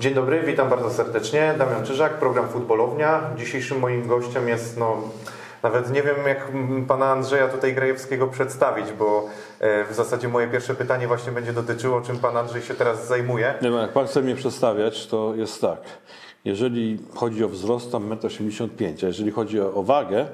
Dzień dobry, witam bardzo serdecznie. Damian Czyżak, program Futbolownia. Dzisiejszym moim gościem jest, no, nawet nie wiem jak pana Andrzeja tutaj Grajewskiego przedstawić, bo e, w zasadzie moje pierwsze pytanie właśnie będzie dotyczyło, czym pan Andrzej się teraz zajmuje. Nie wiem, jak pan chce mnie przedstawiać, to jest tak. Jeżeli chodzi o wzrost, to 1,85 m, a jeżeli chodzi o wagę,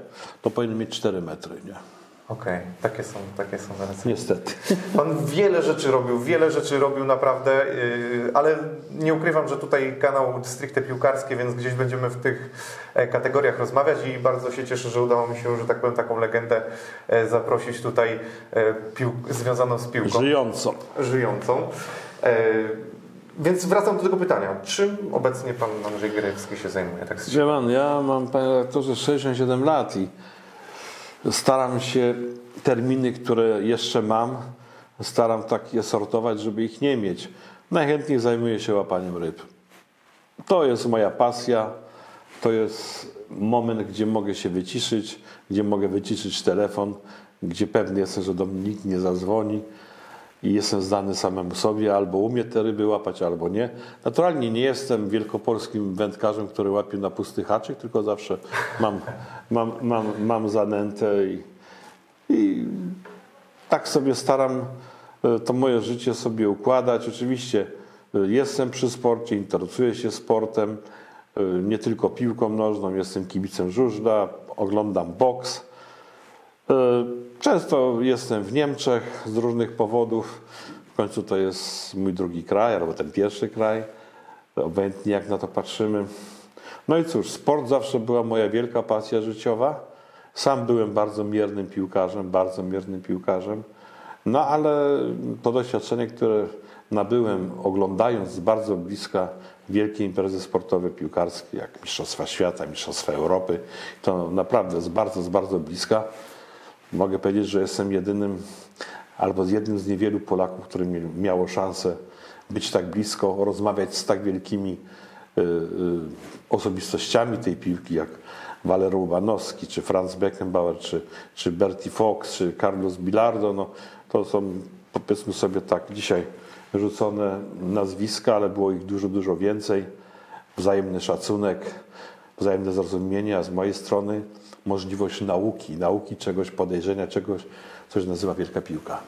to powinien mieć 4 metry, nie? Okej, takie są, takie są zalecenia. Niestety. Pan wiele rzeczy robił, wiele rzeczy robił naprawdę, yy, ale nie ukrywam, że tutaj kanał stricte piłkarskie, więc gdzieś będziemy w tych e, kategoriach rozmawiać i bardzo się cieszę, że udało mi się, że tak powiem, taką legendę e, zaprosić tutaj e, pił- związaną z piłką. Żyjąco. żyjącą. E, Więc wracam do tego pytania. Czym obecnie pan Andrzej Grajewski się zajmuje? Tak Wie pan, ja mam, panie redaktorze, 67 lat i staram się terminy, które jeszcze mam, staram tak je sortować, żeby ich nie mieć. Najchętniej zajmuję się łapaniem ryb. To jest moja pasja, to jest moment, gdzie mogę się wyciszyć, gdzie mogę wyciszyć telefon, gdzie pewny jestem, że do mnie nikt nie zadzwoni i jestem zdany samemu sobie, albo umie te ryby łapać, albo nie. Naturalnie nie jestem wielkopolskim wędkarzem, który łapie na pusty haczyk, tylko zawsze mam, mam, mam, mam zanętę i, i tak sobie staram e, to moje życie sobie układać. Oczywiście e, jestem przy sporcie, interesuję się sportem, e, nie tylko piłką nożną, jestem kibicem żużla, oglądam boks. Często jestem w Niemczech z różnych powodów. W końcu to jest mój drugi kraj, albo ten pierwszy kraj. Obojętnie jak na to patrzymy. No i cóż, sport zawsze była moja wielka pasja życiowa. Sam byłem bardzo miernym piłkarzem, bardzo miernym piłkarzem. No ale to doświadczenie, które nabyłem oglądając z bardzo bliska wielkie imprezy sportowe piłkarskie, jak Mistrzostwa Świata, Mistrzostwa Europy, to naprawdę z bardzo, z bardzo bliska. Mogę powiedzieć, że jestem jedynym albo jednym z niewielu Polaków, który miało szansę być tak blisko, rozmawiać z tak wielkimi y, y, osobistościami tej piłki, jak Waler Łubanowski, czy Franz Beckenbauer, czy, czy Bertie Fox, czy Carlos Bilardo. No, to są, powiedzmy sobie tak, dzisiaj rzucone nazwiska, ale było ich dużo, dużo więcej. Wzajemny szacunek, wzajemne zrozumienie, a z mojej strony możliwość nauki, nauki czegoś, podejrzenia czegoś, coś nazywa wielka piłka.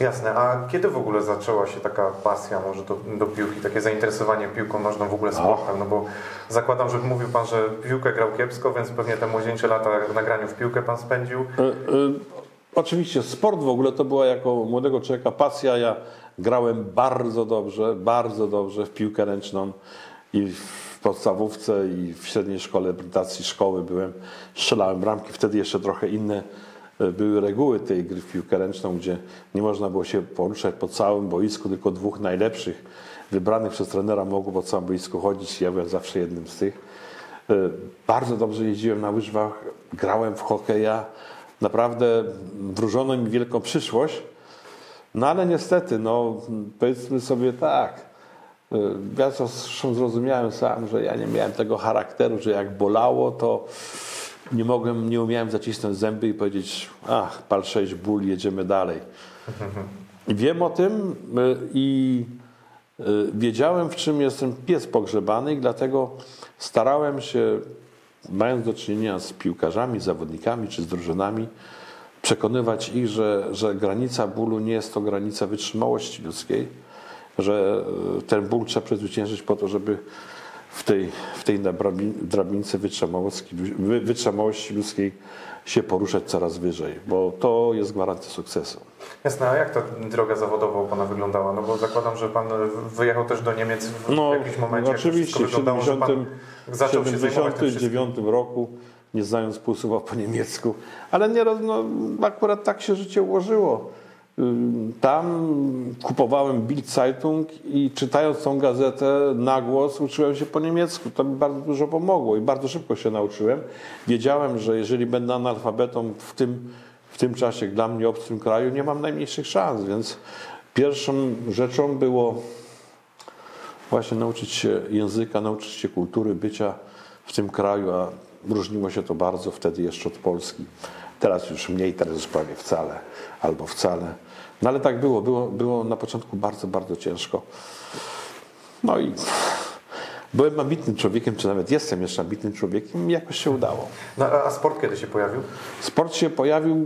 Jasne. A kiedy w ogóle zaczęła się taka pasja może do, do piłki, takie zainteresowanie piłką nożną, w ogóle sportem? No bo zakładam, że mówił Pan, że piłkę grał kiepsko, więc pewnie te młodzieńcze lata w nagraniu w piłkę Pan spędził. Y, y, oczywiście sport w ogóle to była jako młodego człowieka pasja. Ja grałem bardzo dobrze, bardzo dobrze w piłkę ręczną i w podstawówce i w średniej szkole reprezentacji szkoły byłem, strzelałem bramki. Wtedy jeszcze trochę inne e, były reguły tej gry w piłkę ręczną, gdzie nie można było się poruszać po całym boisku, tylko dwóch najlepszych wybranych przez trenera mogło po całym boisku chodzić. Ja byłem zawsze jednym z tych. E, Bardzo dobrze jeździłem na łyżwach, grałem w hokeja. Naprawdę wróżono mi wielką przyszłość. No ale niestety, no powiedzmy sobie tak, ja zresztą zrozumiałem sam, że ja nie miałem tego charakteru, że jak bolało, to nie mogłem, nie umiałem zacisnąć zęby i powiedzieć, ach, pal 6 ból, jedziemy dalej. Wiem o tym y, i y, wiedziałem, w czym jestem pies pogrzebany i dlatego starałem się, mając do czynienia z piłkarzami, zawodnikami czy z drużynami, przekonywać ich, że, że granica bólu nie jest to granica wytrzymałości ludzkiej, że e, ten ból trzeba przezwyciężyć po to, żeby w tej, w tej drabince wytrzymałości, wytrzymałości ludzkiej się poruszać coraz wyżej, bo to jest gwarancja sukcesu. Jasne, a jak ta droga zawodowa u Pana wyglądała? No bo zakładam, że Pan wyjechał też do Niemiec w no, jakimś momencie. Oczywiście, w 1979 roku, nie znając pół po niemiecku, ale nieraz, no, akurat tak się życie ułożyło tam kupowałem Bild Zeitung i czytając tą gazetę na głos uczyłem się po niemiecku. To mi bardzo dużo pomogło i bardzo szybko się nauczyłem. Wiedziałem, że jeżeli będę analfabetą w tym, w tym czasie dla mnie obcym kraju, nie mam najmniejszych szans, więc pierwszą rzeczą było właśnie nauczyć się języka, nauczyć się kultury bycia w tym kraju, a różniło się to bardzo wtedy jeszcze od Polski. Teraz już mniej, teraz już prawie wcale albo wcale. No ale tak było, było, było na początku bardzo, bardzo ciężko. No i Byłem ambitnym człowiekiem, czy nawet jestem jeszcze ambitnym człowiekiem i jakoś się udało. No, a sport kiedy się pojawił? Sport się pojawił,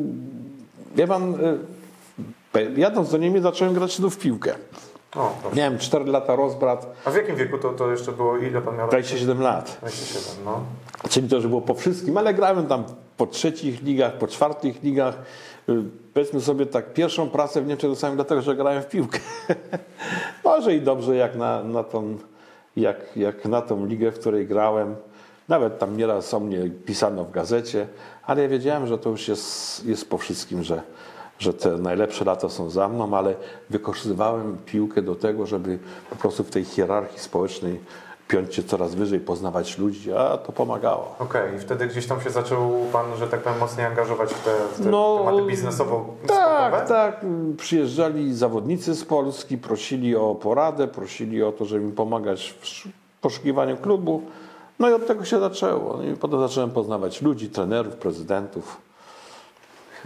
wie pan, y, jadąc do Niemiec zacząłem grać znów w piłkę. O. Miałem 4 lata rozbrat, A w jakim wieku to, to jeszcze było? Ile pan miał? lat? 27 lat. 27, no. Czyli to, że było po wszystkim, ale grałem tam po trzecich ligach, po czwartych ligach. Powiedzmy sobie tak, pierwszą pracę w Niemczech dostałem dlatego, że grałem w piłkę. Może i dobrze jak na, na, tą, jak, jak na tą ligę, w której grałem. Nawet tam nieraz o mnie pisano w gazecie, ale ja wiedziałem, że to już jest, jest po wszystkim, że, że te najlepsze lata są za mną, ale wykorzystywałem piłkę do tego, żeby po prostu w tej hierarchii społecznej piąć się coraz wyżej, poznawać ludzi, a to pomagało. Okej, i wtedy gdzieś tam się zaczął pan, że tak powiem, mocniej angażować w te, w te No, tematy biznesowo Tak, sportowe? tak. Przyjeżdżali zawodnicy z Polski, prosili o poradę, prosili o to, żeby mi pomagać w sz- poszukiwaniu klubu. No i od tego się zaczęło. No I potem zacząłem poznawać ludzi, trenerów, prezydentów.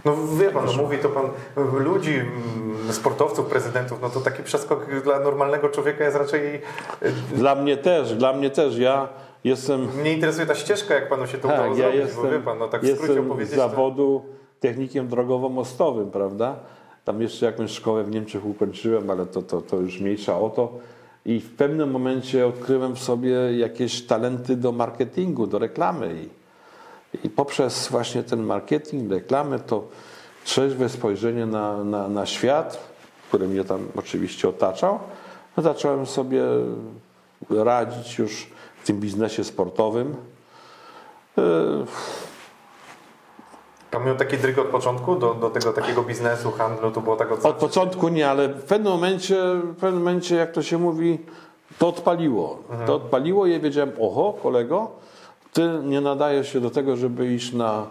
No wie pan, no, mówi to pan ludzi, mm, sportowców, prezydentów, no to taki przeskok dla normalnego człowieka jest raczej... y, Dla mnie też, dla mnie też. Ja jestem Mnie interesuje ta ścieżka, jak panu się to udało Tak, ja zrobić, jestem, bo wie pan, no tak w skrócie opowiedzieć... to- zawodu technikiem drogowo-mostowym, prawda? Tam jeszcze jakąś szkołę w Niemczech ukończyłem, ale to, to, to już mniejsza o to. I w pewnym momencie odkryłem w sobie jakieś talenty do marketingu, do reklamy. I, poprzez właśnie ten marketing, reklamę, to trzeźwe spojrzenie na, na, na świat, który mnie tam oczywiście otaczał, no zacząłem sobie radzić już w tym biznesie sportowym. Yy, Pan miał taki dryg od początku do, do tego takiego biznesu, handlu, to było tak od... Od początku nie, ale w pewnym momencie, w pewnym momencie jak to się mówi, to odpaliło. To odpaliło i ja wiedziałem, oho, kolego, ty nie nadajesz się do tego, żeby iść na,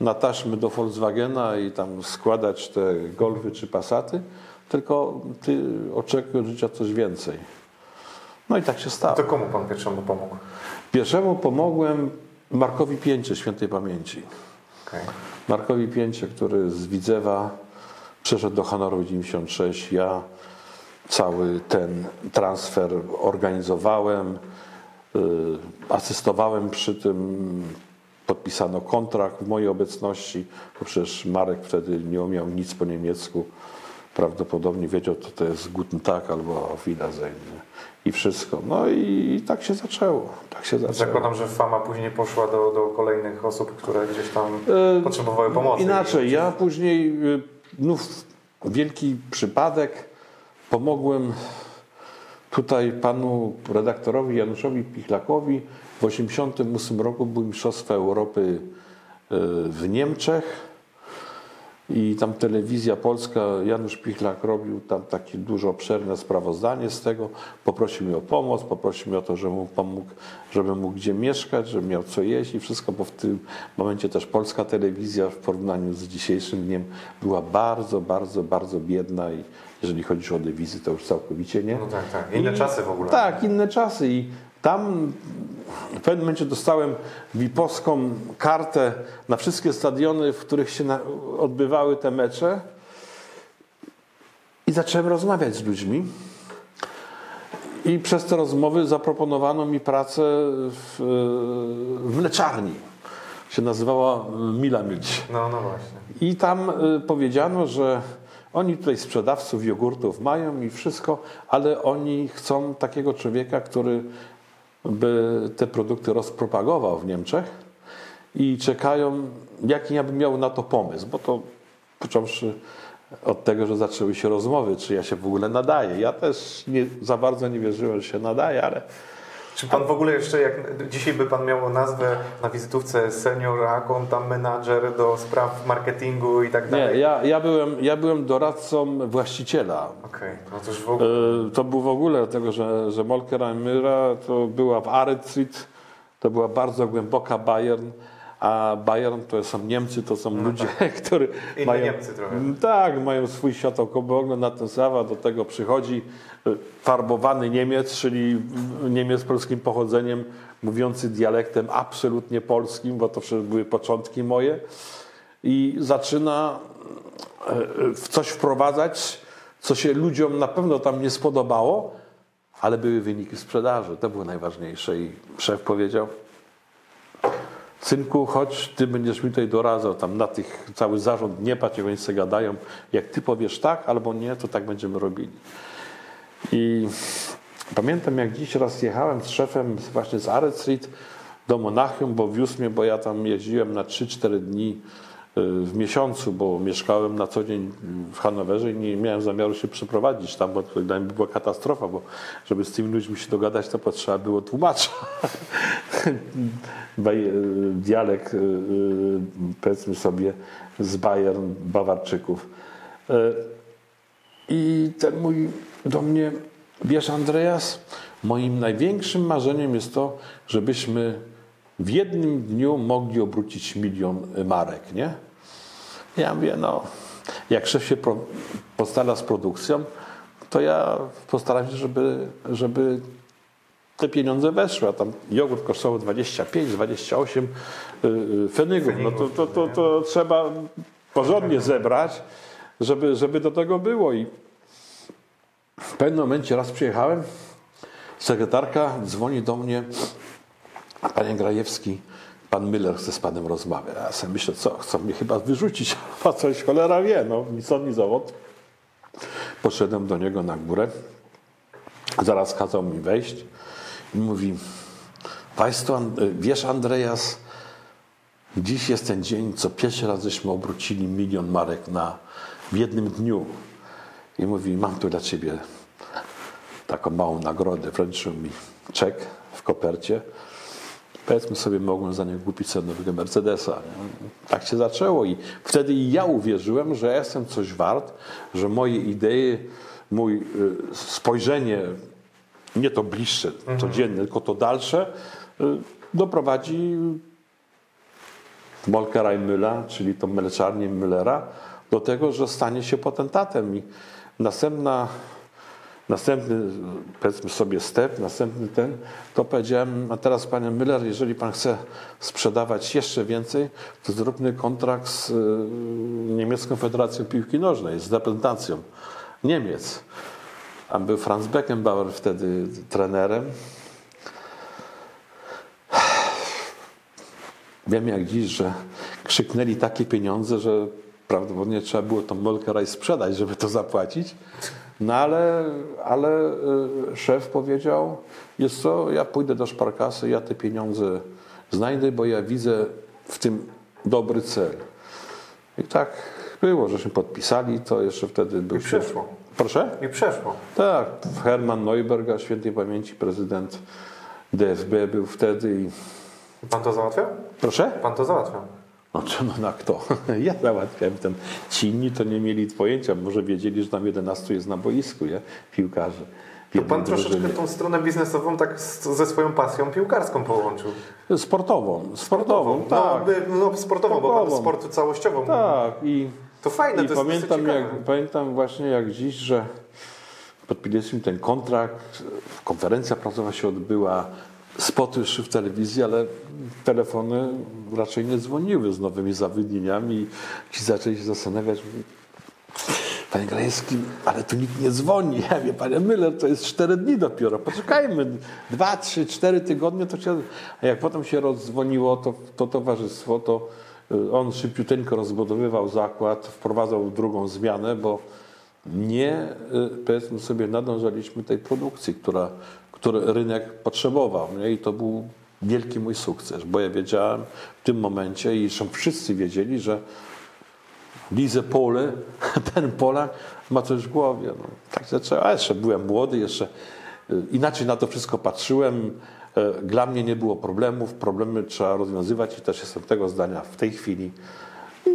na taśmy do Volkswagena i tam składać te Golfy czy Passaty, tylko ty oczekuj od życia coś więcej. No i tak się stało. To komu pan pierwszemu pomógł? Pierwszemu pomogłem Markowi Pięcie, świętej pamięci. Okej. Markowi Pięcie, który z Widzewa przeszedł do Honoru 96. Ja cały ten transfer organizowałem, asystowałem przy tym, podpisano kontrakt w mojej obecności, bo przecież Marek wtedy nie umiał nic po niemiecku. Prawdopodobnie wiedział, co to jest Guten Tag albo Wiedersehen. I wszystko. No i tak się zaczęło. Tak się zaczęło. Zakładam, że fama później poszła do, do kolejnych osób, które gdzieś tam E, potrzebowały pomocy. Inaczej, ja później, y, znów wielki przypadek, pomogłem tutaj panu redaktorowi Januszowi Pichlakowi. W 1988 roku były Mistrzostwa Europy y, w Niemczech i tam telewizja polska, Janusz Pichlak robił tam takie dużo obszerne sprawozdanie z tego. Poprosił mnie o pomoc, poprosił mnie o to, żebym mu pomógł, żebym mógł gdzie mieszkać, żebym miał co jeść i wszystko, bo w tym momencie też polska telewizja w porównaniu z dzisiejszym dniem była bardzo, bardzo, bardzo biedna i jeżeli chodzi o telewizję, to już całkowicie nie. No tak, tak. Inne I- czasy w ogóle. Tak, inne czasy i tam w pewnym momencie dostałem VIP-owską kartę na wszystkie stadiony, w których się odbywały te mecze i zacząłem rozmawiać z ludźmi. I przez te rozmowy zaproponowano mi pracę w, w mleczarni. Się nazywała Mila Milć. No, no właśnie. I tam y, powiedziano, że oni tutaj sprzedawców jogurtów mają i wszystko, ale oni chcą takiego człowieka, który by te produkty rozpropagował w Niemczech i czekają, jaki ja bym miał na to pomysł, bo to począwszy od tego, że zaczęły się rozmowy, czy ja się w ogóle nadaję. Ja też nie, za bardzo nie wierzyłem, że się nadaję, ale Czy pan w ogóle jeszcze, jak dzisiaj by pan miał nazwę na wizytówce senior account tam manager do spraw marketingu i tak nie, dalej? ja, ja, byłem, ja byłem doradcą właściciela. Okej, no to już w ogóle... E, To był w ogóle, dlatego że, że Molker Myra to była w Aretrit, to była bardzo głęboka Bayern, a Bayern to są Niemcy, to są ludzie, którzy No tak. Inne mają, Niemcy trochę. Tak, mają swój światopogląd na ten sprawa, do tego przychodzi e, farbowany Niemiec, czyli Niemiec polskim pochodzeniem, mówiący dialektem absolutnie polskim, bo to przecież były początki moje i zaczyna e, w coś wprowadzać, co się ludziom na pewno tam nie spodobało, ale były wyniki sprzedaży. To było najważniejsze. I szef powiedział, synku, chodź, ty będziesz mi tutaj doradzał, tam na tych cały zarząd nie patrz, jak oni sobie gadają. Jak ty powiesz tak albo nie, to tak będziemy robili. I pamiętam, jak dziś raz jechałem z szefem właśnie z Aret Street do Monachium, bo wiózł mnie, bo ja tam jeździłem na 3-4 dni w miesiącu, bo mieszkałem na co dzień w Hanowerze i nie miałem zamiaru się przeprowadzić tam, bo to dla mnie była katastrofa, bo żeby z tymi ludźmi się dogadać, to potrzeba było tłumacza. Y, Dialekt, y, y, powiedzmy sobie, z Bayern, Bawarczyków. Y, I ten mój do mnie, wiesz Andreas, moim największym marzeniem jest to, żebyśmy w jednym dniu mogli obrócić milion marek, nie? Ja mówię, no, jak szef się pro, postara z produkcją, to ja postaram się, żeby, żeby te pieniądze weszły, a tam jogurt kosztował 25, 28 y, y, fenygów. No to, to, to, to trzeba porządnie zebrać, żeby, żeby do tego było. I w pewnym momencie raz przyjechałem, sekretarka dzwoni do mnie, panie Grajewski, pan Miller chce z panem rozmawiać. Ja sobie myślę, co, chcą mnie chyba wyrzucić, a coś cholera wie, no, ni stąd, ni zawod. Poszedłem do niego na górę, zaraz kazał mi wejść i mówi, Państwo, wiesz Andreas, dziś jest ten dzień, co pierwszy raz żeśmy obrócili milion marek na, w jednym dniu. I mówi, mam tu dla Ciebie taką małą nagrodę. Wręczył mi czek w kopercie. Powiedzmy sobie, mogłem za niego kupić sobie nowego Mercedesa. Nie? Tak się zaczęło i wtedy i ja uwierzyłem, że jestem coś wart, że moje idee, mój y, spojrzenie, nie to bliższe, codzienne, tylko to dalsze, y, doprowadzi Molkera i Mülla, czyli tą mleczarnię Müllera, do tego, że stanie się potentatem. I następna, następny, powiedzmy sobie, step, następny ten, to powiedziałem, a teraz panie Müller, jeżeli pan chce sprzedawać jeszcze więcej, to zróbmy kontrakt z y, Niemiecką Federacją Piłki Nożnej, z reprezentacją Niemiec. A był Franz Beckenbauer wtedy trenerem. Wiem jak dziś, że krzyknęli takie pieniądze, że prawdopodobnie trzeba było tą Molkeraj sprzedać, żeby to zapłacić. No ale, ale y, szef powiedział, jest co, ja pójdę do szparkasy, ja te pieniądze znajdę, bo ja widzę w tym dobry cel. I tak było, żeśmy podpisali, to jeszcze wtedy był I przeszło. Proszę? I przeszło. Tak, Herman Neuberger, świętej pamięci prezydent DFB był wtedy i... Pan to załatwiał? Proszę? Pan to załatwiał. No czy no na kto? Ja załatwiałem ten. Ci inni to nie mieli pojęcia, może wiedzieli, że tam 11 jest na boisku, nie? Piłkarzy. To pan troszeczkę drużynie. tą stronę biznesową tak ze swoją pasją piłkarską połączył. Sportową, sportową, tak. No, by- no sportową, bo pan Sportową. sportu całościową. Tak, i, To fajne, i to pamiętam, jak, pamiętam właśnie jak dziś, że podpisaliśmy ten kontrakt, konferencja prasowa się odbyła, spoty w telewizji, ale telefony raczej nie dzwoniły z nowymi zawinieniami i ci zaczęli się zastanawiać, Panie Grajewski, ale tu nikt nie dzwoni. Ja wie, panie Miller, to jest cztery dni dopiero. Poczekajmy, dwa, trzy, cztery tygodnie to się... A jak potem się rozdzwoniło to, to towarzystwo, to y, on szybciuteńko rozbudowywał zakład, wprowadzał drugą zmianę, bo nie, y, powiedzmy sobie, nadążaliśmy tej produkcji, która, który rynek potrzebował. Nie? I to był wielki mój sukces, bo ja wiedziałem w tym momencie i zresztą wszyscy wiedzieli, że Lizę Pole, ten Polak ma coś w głowie. No, tak zaczęło. A jeszcze byłem młody, jeszcze y, inaczej na to wszystko patrzyłem. E, Dla mnie nie było problemów, problemy trzeba rozwiązywać i też jestem tego zdania w tej chwili. I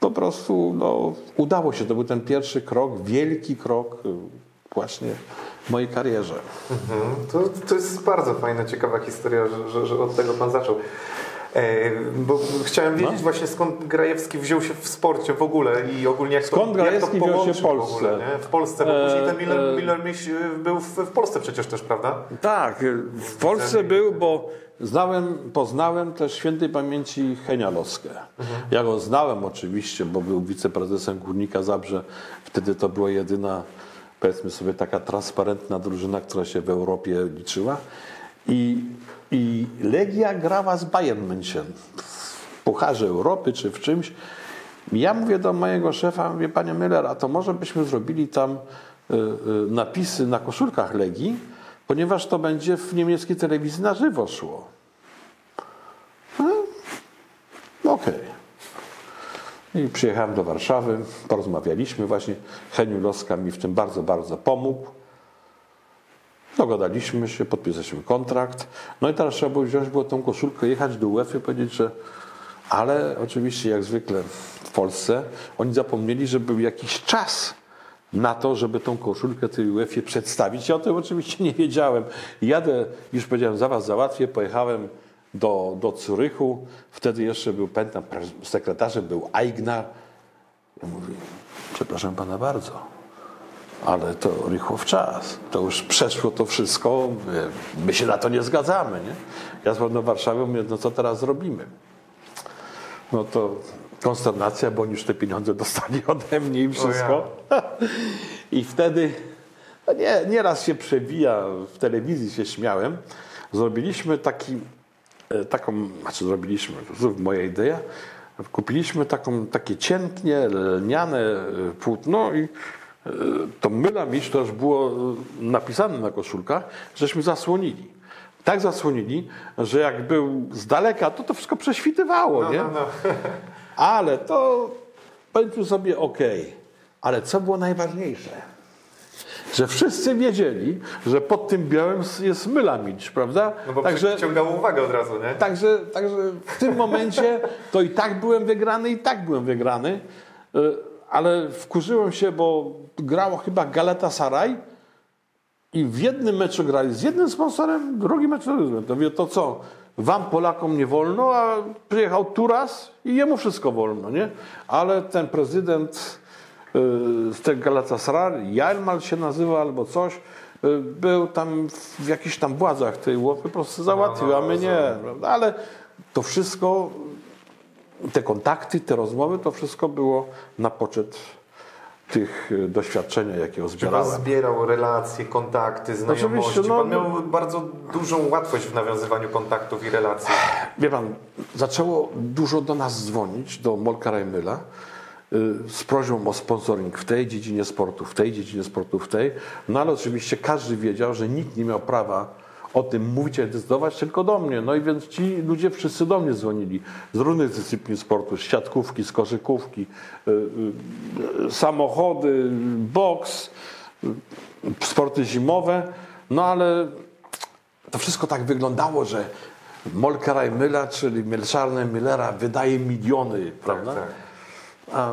po prostu no, udało się. To był ten pierwszy krok, wielki krok y, właśnie w mojej karierze. Mhm. To, to jest bardzo fajna, ciekawa historia, że, że, że od tego pan zaczął. E, bo chciałem wiedzieć No. właśnie skąd Grajewski wziął się w sporcie w ogóle i ogólnie jak Skąd to, jak to Grajewski wziął się połączył w Polsce? W, ogóle, nie? w Polsce, bo E, później ten Miller, e, Miller Miś był w, w Polsce przecież też, prawda? Tak, w Polsce był, bo znałem, poznałem też świętej pamięci Henia Loskę. Ja go znałem oczywiście, bo był wiceprezesem Górnika Zabrze. Wtedy to była jedyna powiedzmy sobie taka transparentna drużyna, która się w Europie liczyła. I, i Legia grała z Bayern München w Pucharze Europy czy w czymś. Ja mówię do mojego szefa, mówię, panie Müller, a to może byśmy zrobili tam y, y, napisy na koszulkach Legii, ponieważ to będzie w niemieckiej telewizji na żywo szło. No, Okej. I przyjechałem do Warszawy, porozmawialiśmy właśnie. Heniu Loska mi w tym bardzo, bardzo pomógł. Dogadaliśmy się, podpisaliśmy kontrakt. No i teraz trzeba było wziąć było tą koszulkę, jechać do UEFA i powiedzieć, że ale oczywiście jak zwykle w Polsce oni zapomnieli, że był jakiś czas na to, żeby tą koszulkę tej UEFA przedstawić. Ja o tym oczywiście nie wiedziałem. Jadę, już powiedziałem, za was załatwię, pojechałem do, do Zurychu. Wtedy jeszcze był, pamiętam, sekretarzem był Aignar. Ja mówię, przepraszam pana bardzo, ale to rychło w czas. To już przeszło to wszystko, my, się na to nie zgadzamy. Nie? Ja dzwonię do Warszawy, mówię, no co teraz zrobimy? No to konsternacja, bo oni już te pieniądze dostali ode mnie i wszystko. I wtedy, no nie, nieraz się przewija, w telewizji się śmiałem, zrobiliśmy taki, taką, znaczy zrobiliśmy, to moja idea, kupiliśmy taką, takie cienkie, lniane e, płótno i e, to myla miś, to już było e, napisane na koszulkach, żeśmy zasłonili. Tak zasłonili, że jak był z daleka, to to wszystko prześwitywało, nie? No, no. Ale to powiedzmy sobie ok. Ale co było najważniejsze? Że wszyscy wiedzieli, że pod tym białym jest myla milcz, prawda? No bo także, przyciągało uwagę od razu, nie? także, także w tym momencie to i tak byłem wygrany, i tak byłem wygrany. Y, Ale wkurzyłem się, bo grało chyba Galatasaray i w jednym meczu grali z jednym sponsorem, drugi mecz z drugim. To mówię, to co? Wam Polakom nie wolno, a przyjechał Turas i jemu wszystko wolno, nie? Ale ten prezydent z tego Galatasaray, Jalmal się nazywa albo coś, y, był tam w jakichś tam władzach tej łopy, po prostu załatwił, no, a my nie. rozumiem. Prawda? Ale to wszystko, te kontakty, te rozmowy, to wszystko było na poczet tych y, doświadczenia, jakie Czy pan zbierałem. zbierał relacje, kontakty, znajomości? Oczywiście, no- pan miał bardzo dużą łatwość w nawiązywaniu kontaktów i relacji. Wie pan, zaczęło dużo do nas dzwonić, do Molka Rajmyla, y, z prośbą o sponsoring w tej dziedzinie sportu, w tej dziedzinie sportu, w tej. No ale oczywiście każdy wiedział, że nikt nie miał prawa o tym mówić, a decydować, tylko do mnie. No i więc ci ludzie wszyscy do mnie dzwonili z różnych dyscyplin sportu, z siatkówki, z koszykówki, y, y, y, samochody, boks, y, sporty zimowe. No ale to wszystko tak wyglądało, że Molkera i Myla, czyli Melczarne Millera wydaje miliony, prawda? tak. A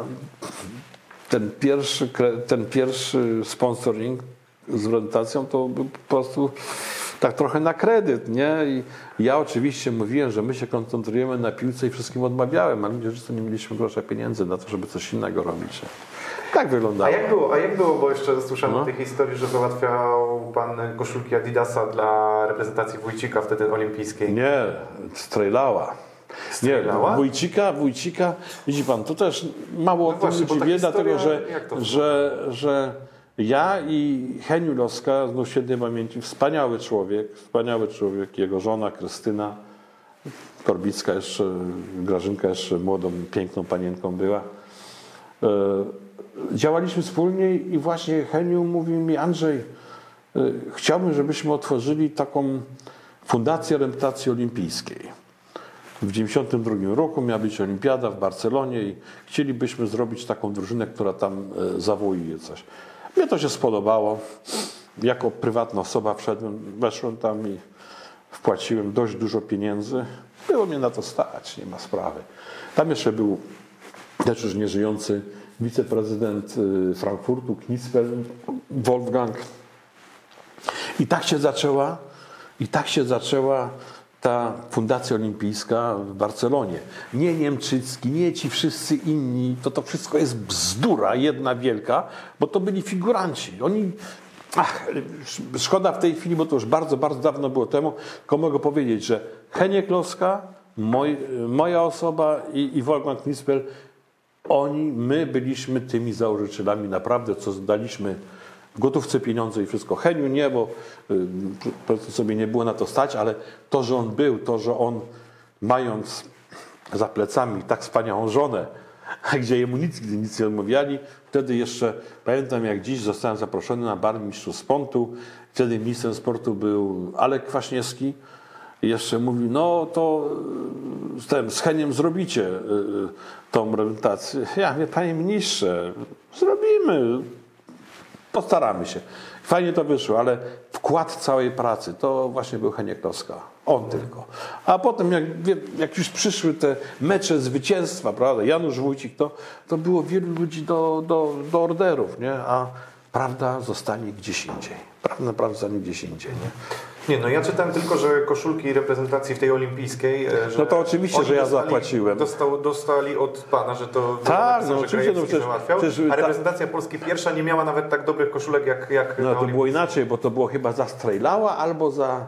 ten pierwszy, ten pierwszy sponsoring z orientacją to był po prostu tak trochę na kredyt, nie? I ja oczywiście mówiłem, że my się koncentrujemy na piłce i wszystkim odmawiałem, ale ludzie, że nie mieliśmy grosza pieniędzy na to, żeby coś innego robić. Tak A wyglądało. jak było, a jak było bo jeszcze słyszałem No. o tej historii, że załatwiał pan koszulki Adidasa dla reprezentacji Wójcika wtedy olimpijskiej. Nie, strejlała. Nie, Wójcika, Wójcika, widzi pan, to też mało o No tym właśnie, bo ludzi wie, dlatego że, że, że ja i Heniu Loska, znów świetnej pamięci, wspaniały człowiek, wspaniały człowiek, jego żona Krystyna, Korbicka jeszcze, Grażynka jeszcze młodą, piękną panienką była. E, Działaliśmy wspólnie i właśnie Heniu mówił mi, Andrzej, e, chciałbym, żebyśmy otworzyli taką fundację reprezentacji olimpijskiej. W 1992 roku miała być olimpiada w Barcelonie i chcielibyśmy zrobić taką drużynę, która tam e, zawołuje coś. Mnie to się spodobało. Jako prywatna osoba wszedłem, weszłem tam i wpłaciłem dość dużo pieniędzy. Było mnie na to stać, nie ma sprawy. Tam jeszcze był też już nieżyjący wiceprezydent y, Frankfurtu, Knispel, Wolfgang. I tak się zaczęła, i tak się zaczęła ta fundacja olimpijska w Barcelonie. Nie Niemczycki, nie ci wszyscy inni, to to wszystko jest bzdura jedna wielka, bo to byli figuranci. Oni, ach, szkoda w tej chwili, bo to już bardzo, bardzo dawno było temu, tylko mogę powiedzieć, że Heniek Loska, moj, moja osoba i, i Wolfgang Knispel, oni, my byliśmy tymi założycielami naprawdę, co daliśmy w gotówce pieniądze i wszystko. Heniu nie, bo y, po prostu sobie nie było na to stać, ale to, że on był, to, że on mając za plecami tak wspaniałą żonę, gdzie jemu nic, gdy nic nie odmawiali. Wtedy jeszcze, pamiętam jak dziś, zostałem zaproszony na bar mistrzów Pontu. Wtedy ministrem sportu był Alek Kwaśniewski. I jeszcze mówi, no to z tym, z Heniem zrobicie y, y, tą reprezentację. Ja mówię, panie ministrze, zrobimy, postaramy się. Fajnie to wyszło, ale wkład całej pracy to właśnie był Heniek. On tylko. A potem, jak, jak już przyszły te mecze zwycięstwa, prawda, Janusz Wójcik, to, to było wielu ludzi do, do, do orderów, nie? A prawda zostanie gdzieś indziej. Prawda naprawdę zostanie gdzieś indziej, nie? Nie, no ja czytałem tylko, że koszulki reprezentacji w tej olimpijskiej. e, Że No to oczywiście, że ja dostali- zapłaciłem. Dostał, dostali od pana, że to Tak, no oczywiście, no przecież- załatwiał, przecież a ta- reprezentacja Polski pierwsza nie miała nawet tak dobrych koszulek jak, jak No to było inaczej, bo to było chyba za Strejlała albo za,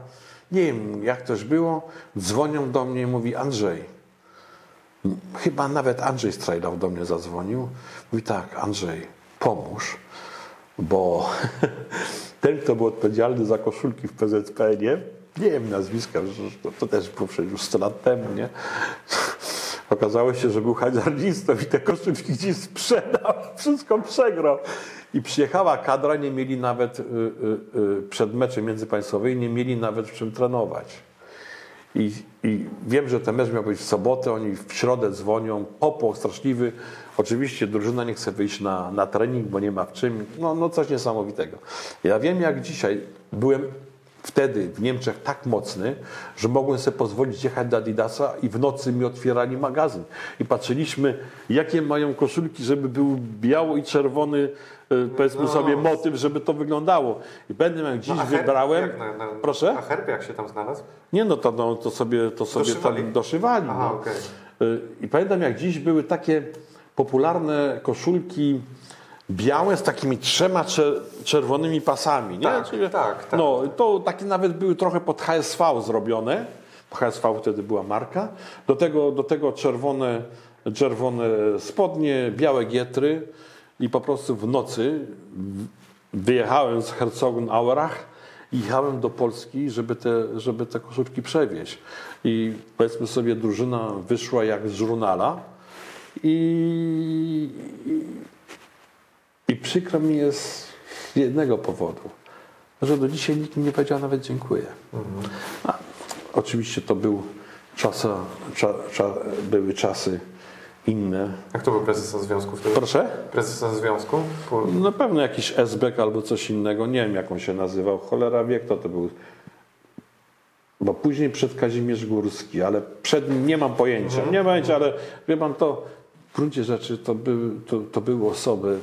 nie wiem jak też było, dzwonią do mnie i mówi Andrzej, chyba nawet Andrzej Strejlał do mnie zadzwonił, mówi tak, Andrzej, pomóż, bo ten, kto był odpowiedzialny za koszulki w PZPN-ie, nie wiem nazwiska, to, to też było przecież już 100 lat temu, nie? Okazało się, że był hazardistą i te koszulki gdzieś sprzedał, wszystko przegrał. I przyjechała kadra, nie mieli nawet y, y, y, przed meczem międzypaństwowym, nie mieli nawet w czym trenować. I, I wiem, że ten mecz miał być w sobotę, oni w środę dzwonią, popłoch straszliwy. Oczywiście drużyna nie chce wyjść na, na trening, bo nie ma w czym. No, no coś niesamowitego. Ja wiem, jak dzisiaj byłem wtedy w Niemczech tak mocny, że mogłem sobie pozwolić jechać do Adidasa i w nocy mi otwierali magazyn. I patrzyliśmy, jakie mają koszulki, żeby był biało i czerwony, e, powiedzmy No. sobie, motyw, żeby to wyglądało. I będę jak dziś No, herb wybrałem. jak na- na- Proszę? A herb jak się tam znalazł? Nie, no to, no, to sobie, to sobie Doszywali? tam doszywali. Aha, no. okej. Y, I pamiętam, jak dziś były takie popularne koszulki białe z takimi trzema cze- czerwonymi pasami. Nie? Tak, tak, tak. No, to takie nawet były trochę pod HSV zrobione. HSV wtedy była marka. Do tego, do tego czerwone, czerwone spodnie, białe gietry i po prostu w nocy wyjechałem z Herzogenaurach i jechałem do Polski, żeby te, żeby te koszulki przewieźć. I powiedzmy sobie, drużyna wyszła jak z żurnala i, i, przykro mi jest z jednego powodu, że do dzisiaj nikt mi nie powiedział nawet dziękuję. A, oczywiście to był czasa, cza, cza, były czasy inne. Jak to był prezesa związku wtedy? Proszę? Prezesa związku? Po... Na pewno jakiś SBK albo coś innego, nie wiem jak on się nazywał, cholera wie kto to był. Bo później przed Kazimierz Górski, ale przed nim nie mam pojęcia. Nie mam pojęcia, ale wie pan to, w gruncie rzeczy to były, to, to były osoby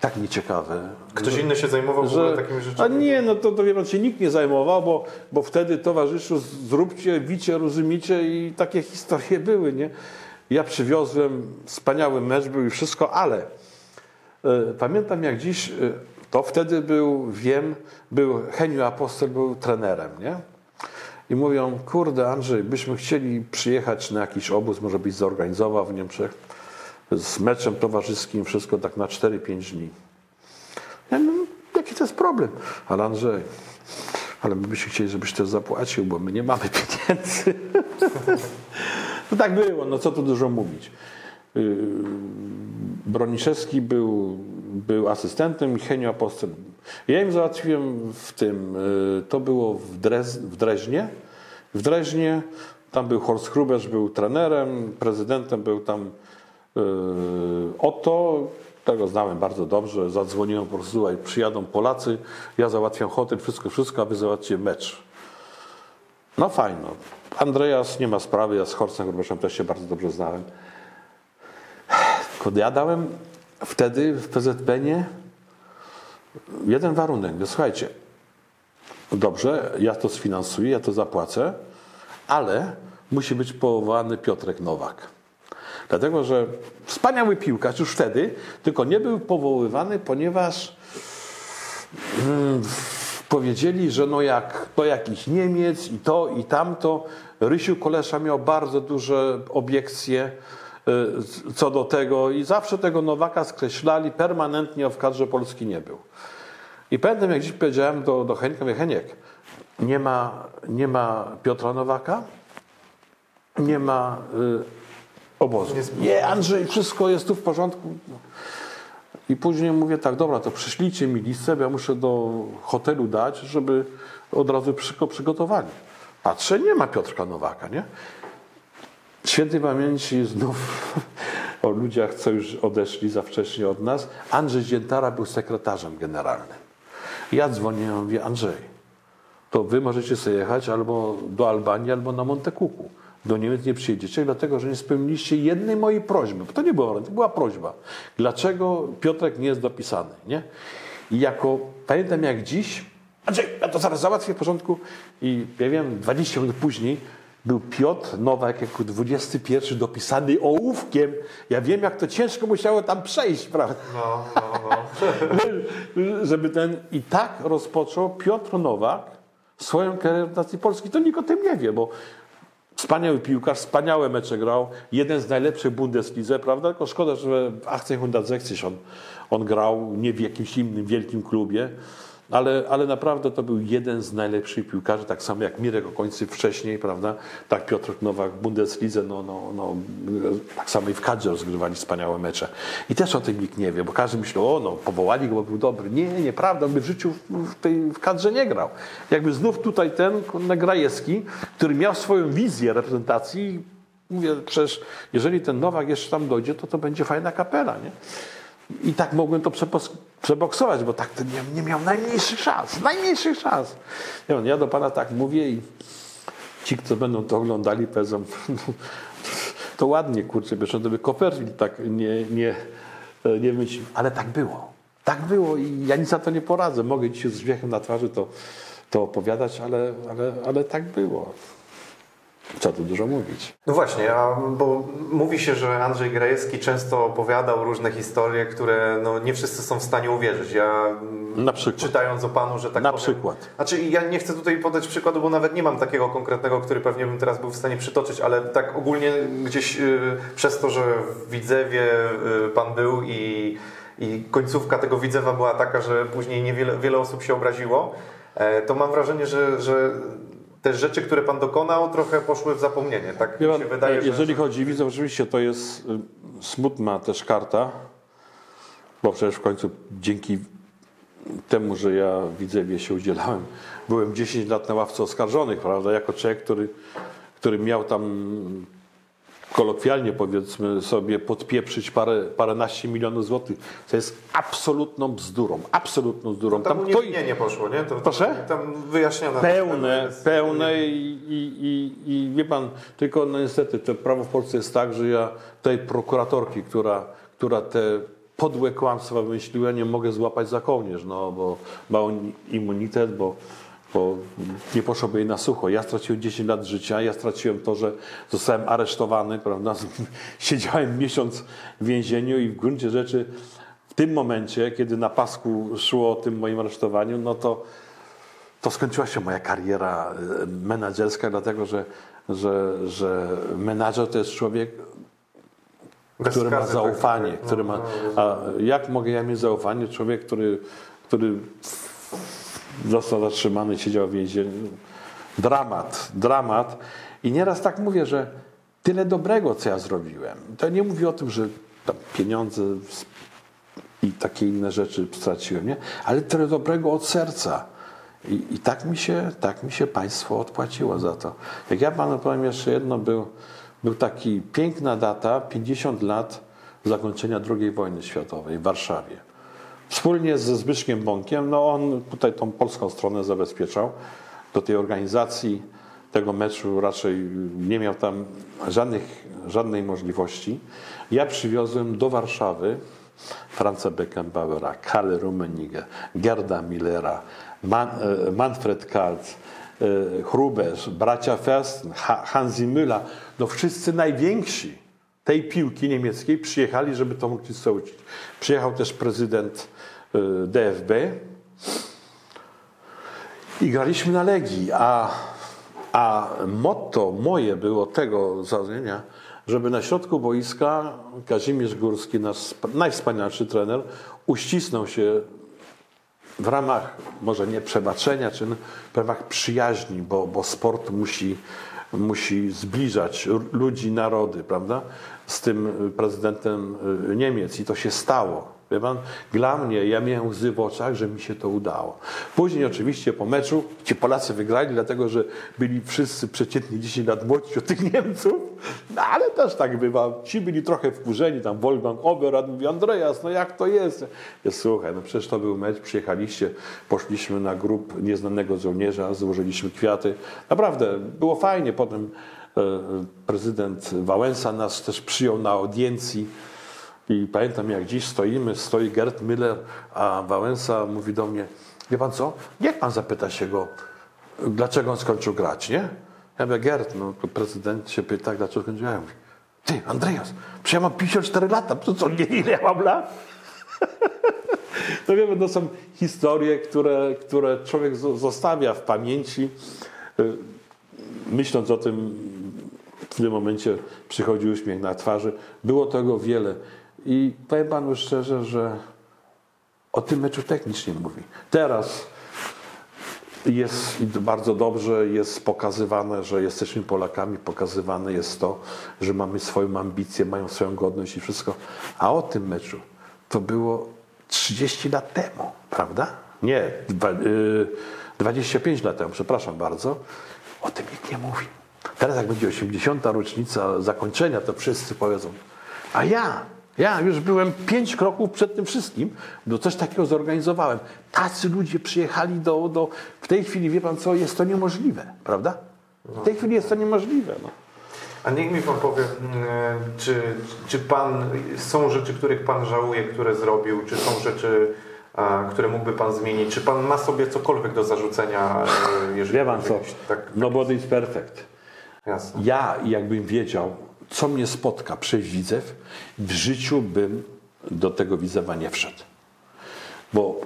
tak nieciekawe. Ktoś inny się zajmował w ogóle takimi a rzeczami? nie, no to, to wie pan, się nikt nie zajmował, bo, bo wtedy towarzyszu zróbcie, wicie, rozumiecie i takie historie były, nie? Ja przywiozłem, wspaniały mecz był i wszystko, ale e, pamiętam jak dziś, e, to wtedy był, wiem, był Heniu Apostol był trenerem, nie? I mówią, kurde Andrzej, byśmy chcieli przyjechać na jakiś obóz, może byś zorganizował w Niemczech z meczem towarzyskim, wszystko tak na 4-5 dni. Ja mówię, jaki to jest problem? Ale Andrzej, ale my byśmy chcieli, żebyś też zapłacił, bo my nie mamy pieniędzy. no tak było, no co tu dużo mówić. Yy, Broniszewski był, był asystentem i Henio Apostol. Ja im załatwiłem w tym, yy, to było w, Drez, w Dreźnie. W Dreźnie, tam był Horst Hruberz, był trenerem, prezydentem był tam yy, Otto, tego znałem bardzo dobrze, zadzwoniłem po prostu, przyjadą Polacy, ja załatwiam hotel, wszystko, wszystko, a wy załatwcie mecz. No fajno. Andreas nie ma sprawy, ja z Horstem Grubeszem też się bardzo dobrze znałem. Kiedy ja dałem wtedy w PZPN-ie jeden warunek, że słuchajcie, dobrze, ja to sfinansuję, ja to zapłacę, ale musi być powołany Piotrek Nowak. Dlatego, że wspaniały piłkarz już wtedy, tylko nie był powoływany, ponieważ mm, powiedzieli, że no jak to jakiś Niemiec i to i tamto. Rysiu Kolesza miał bardzo duże obiekcje y, co do tego i zawsze tego Nowaka skreślali, permanentnie w kadrze Polski nie był. I pamiętam, jak dziś powiedziałem do, do Henka, mówię, Heniek, nie ma, nie ma Piotra Nowaka, nie ma y, obozu. Nie, Andrzej, wszystko jest tu w porządku. I później mówię tak, dobra, to przyślijcie mi listę, bo ja muszę do hotelu dać, żeby od razu wszystko przygotowali. Patrzę, nie ma Piotrka Nowaka, nie? Świętej pamięci znów o ludziach, co już odeszli za wcześnie od nas. Andrzej Ziętara był sekretarzem generalnym. Ja dzwonię, mówię, Andrzej, to wy możecie sobie jechać albo do Albanii, albo na Montekuku. Do Niemiec nie przyjedziecie, dlatego że nie spełniliście jednej mojej prośby. Bo to nie była, to była prośba. Dlaczego Piotrek nie jest dopisany? Nie? I jako, pamiętam jak dziś, Andrzej, ja to zaraz załatwię w porządku. I ja wiem, 20 minut później był Piotr Nowak jako 21 dopisany ołówkiem. Ja wiem, jak to ciężko musiało tam przejść, prawda? No, no, no. Żeby ten... I tak rozpoczął Piotr Nowak swoją karierę w Nacji Polskiej. To nikt o tym nie wie, bo wspaniały piłkarz, wspaniałe mecze grał, jeden z najlepszych Bundeslidze, prawda? Tylko szkoda, że w 1860 on, on grał nie w jakimś innym wielkim klubie. Ale, ale naprawdę to był jeden z najlepszych piłkarzy, tak samo jak Mirek Okońcy wcześniej, prawda? Tak Piotr Nowak w Bundeslidze, no, no, no, tak samo i w kadrze rozgrywali wspaniałe mecze. I też o tym nikt nie wie, bo każdy myślał, o no, powołali go, bo był dobry. Nie, nieprawda, on by w życiu w tej w kadrze nie grał. Jakby znów tutaj ten Grajewski, który miał swoją wizję reprezentacji, mówię, przecież jeżeli ten Nowak jeszcze tam dojdzie, to to będzie fajna kapela, nie? I tak mogłem to przeboksować, bo tak to nie, nie miał najmniejszych szans. Najmniejszych szans. Ja, do Pana tak mówię i ci, co będą to oglądali, powiedzą, to ładnie, kurczę, wiesz, to by Copperfield tak nie, nie, nie myślił. Ale tak było. Tak było i ja nic za to nie poradzę. Mogę dzisiaj z uśmiechem na twarzy to, to opowiadać, ale, ale, ale tak było. Co tu dużo mówić. No właśnie, a, bo mówi się, że Andrzej Grajewski często opowiadał różne historie, które no, nie wszyscy są w stanie uwierzyć. Ja Na przykład. czytając o Panu, że tak Na powiem, przykład. Znaczy ja nie chcę tutaj podać przykładu, bo nawet nie mam takiego konkretnego, który pewnie bym teraz był w stanie przytoczyć, ale tak ogólnie gdzieś y, przez to, że w Widzewie y, Pan był i, i końcówka tego Widzewa była taka, że później niewiele, wiele osób się obraziło, e, to mam wrażenie, że, że te rzeczy, które Pan dokonał, trochę poszły w zapomnienie. Tak Wie mi pan, się wydaje, że... jeżeli chodzi o widzę, oczywiście to jest y, smutna też karta, bo przecież w końcu dzięki temu, że ja w Widzewie się udzielałem, byłem 10 lat na ławce oskarżonych, prawda, jako człowiek, który, który miał tam kolokwialnie powiedzmy sobie podpieprzyć parę, paręnaście milionów złotych, co jest absolutną bzdurą, absolutną bzdurą. Tam kto- uniewinnienie poszło, nie? To, Proszę? Tam wyjaśnione. pełne, pełne i, i, i, i wie pan, tylko no niestety to prawo w Polsce jest tak, że ja tej prokuratorki, która, która te podłe kłamstwa wymyśliła, nie mogę złapać za kołnierz, no bo ma on immunitet, bo, bo nie poszłoby jej na sucho. Ja straciłem 10 lat życia, ja straciłem to, że zostałem aresztowany, prawda, siedziałem miesiąc w więzieniu i w gruncie rzeczy w tym momencie, kiedy na pasku szło o tym moim aresztowaniu, no to to skończyła się moja kariera e, menedżerska, dlatego że, że, że menadżer to jest człowiek, Bez który ma skazy, zaufanie. tak, Który ma, a jak mogę ja mieć zaufanie? Człowiek, który, który został zatrzymany, siedział w więzieniu. Dramat, dramat. I nieraz tak mówię, że tyle dobrego, co ja zrobiłem. To nie mówię o tym, że pieniądze i takie inne rzeczy straciłem, nie? ale tyle dobrego od serca. I, I tak, mi się, tak mi się państwo odpłaciło za to. Jak ja panu powiem jeszcze jedno, był, był taki piękna data, 50 lat zakończenia II wojny światowej w Warszawie. Wspólnie ze Zbyszkiem Bąkiem, no on tutaj tą polską stronę zabezpieczał. Do tej organizacji tego meczu raczej nie miał tam żadnych, żadnej możliwości. Ja przywiozłem do Warszawy Franza Beckenbauera, Kalle Rummenigge, Gerda Millera, Man, e, Manfred Kalt, e, Hrubesz, bracia Fersten, Ha- Hansi Müller, no wszyscy najwięksi tej piłki niemieckiej przyjechali, żeby tą ulicę uczyć. Przyjechał też prezydent DFB i graliśmy na Legii, a, a motto moje było tego założenia, żeby na środku boiska Kazimierz Górski, nasz sp- najwspanialszy trener, uścisnął się w ramach może nie przebaczenia, czy w ramach przyjaźni, bo, bo sport musi, musi zbliżać ludzi, narody, prawda? Z tym prezydentem y, Niemiec i to się stało. Wie pan, dla mnie, ja miałem łzy w oczach, że mi się to udało. Później oczywiście po meczu ci Polacy wygrali, dlatego że byli wszyscy przeciętnie 10 lat młodsi od tych Niemców, no ale też tak bywa. Ci byli trochę wkurzeni, tam Wolfgang Oberad mówi, Andreas, no jak to jest? Ja, słuchaj, no przecież to był mecz, przyjechaliście, poszliśmy na grup nieznanego żołnierza, złożyliśmy kwiaty. Naprawdę, było fajnie. Potem e, prezydent Wałęsa nas też przyjął na audiencji. I pamiętam, jak dziś stoimy, stoi Gerd Miller, a Wałęsa mówi do mnie, wie pan co, niech pan zapyta się go, dlaczego on skończył grać, nie? Ja mówię, Gerd, no prezydent się pyta, dlaczego skończył grać. Ja ty, Andreas, przecież ja mam 54 lata, to co, nie ile ja mam lat? to wiemy, to są historie, które, które człowiek zostawia w pamięci. Y, myśląc o tym, w tym momencie przychodzi uśmiech na twarzy. Było tego wiele. I powiem panu szczerze, że o tym meczu technicznie mówi. Teraz jest bardzo dobrze, jest pokazywane, że jesteśmy Polakami, pokazywane jest to, że mamy swoją ambicję, mają swoją godność i wszystko. A o tym meczu to było 30 lat temu, prawda? Nie, 25 y, lat temu, przepraszam bardzo. O tym nikt nie mówi. Teraz jak będzie 80. rocznica zakończenia, to wszyscy powiedzą, a ja ja już byłem pięć kroków przed tym wszystkim, bo coś takiego zorganizowałem. Tacy ludzie przyjechali do, do... W tej chwili, wie pan co, jest to niemożliwe, prawda? W tej chwili jest to niemożliwe. No. A niech mi pan powie, mm, czy, czy pan, są rzeczy, których pan żałuje, które zrobił, czy są rzeczy, które mógłby pan zmienić? Czy pan ma sobie cokolwiek do zarzucenia? E, jeżeli Wie pan co, tak, nobody is perfect. Jasne. Ja jakbym wiedział, co mnie spotka przez Widzew, w życiu bym do tego Widzewa nie wszedł. Bo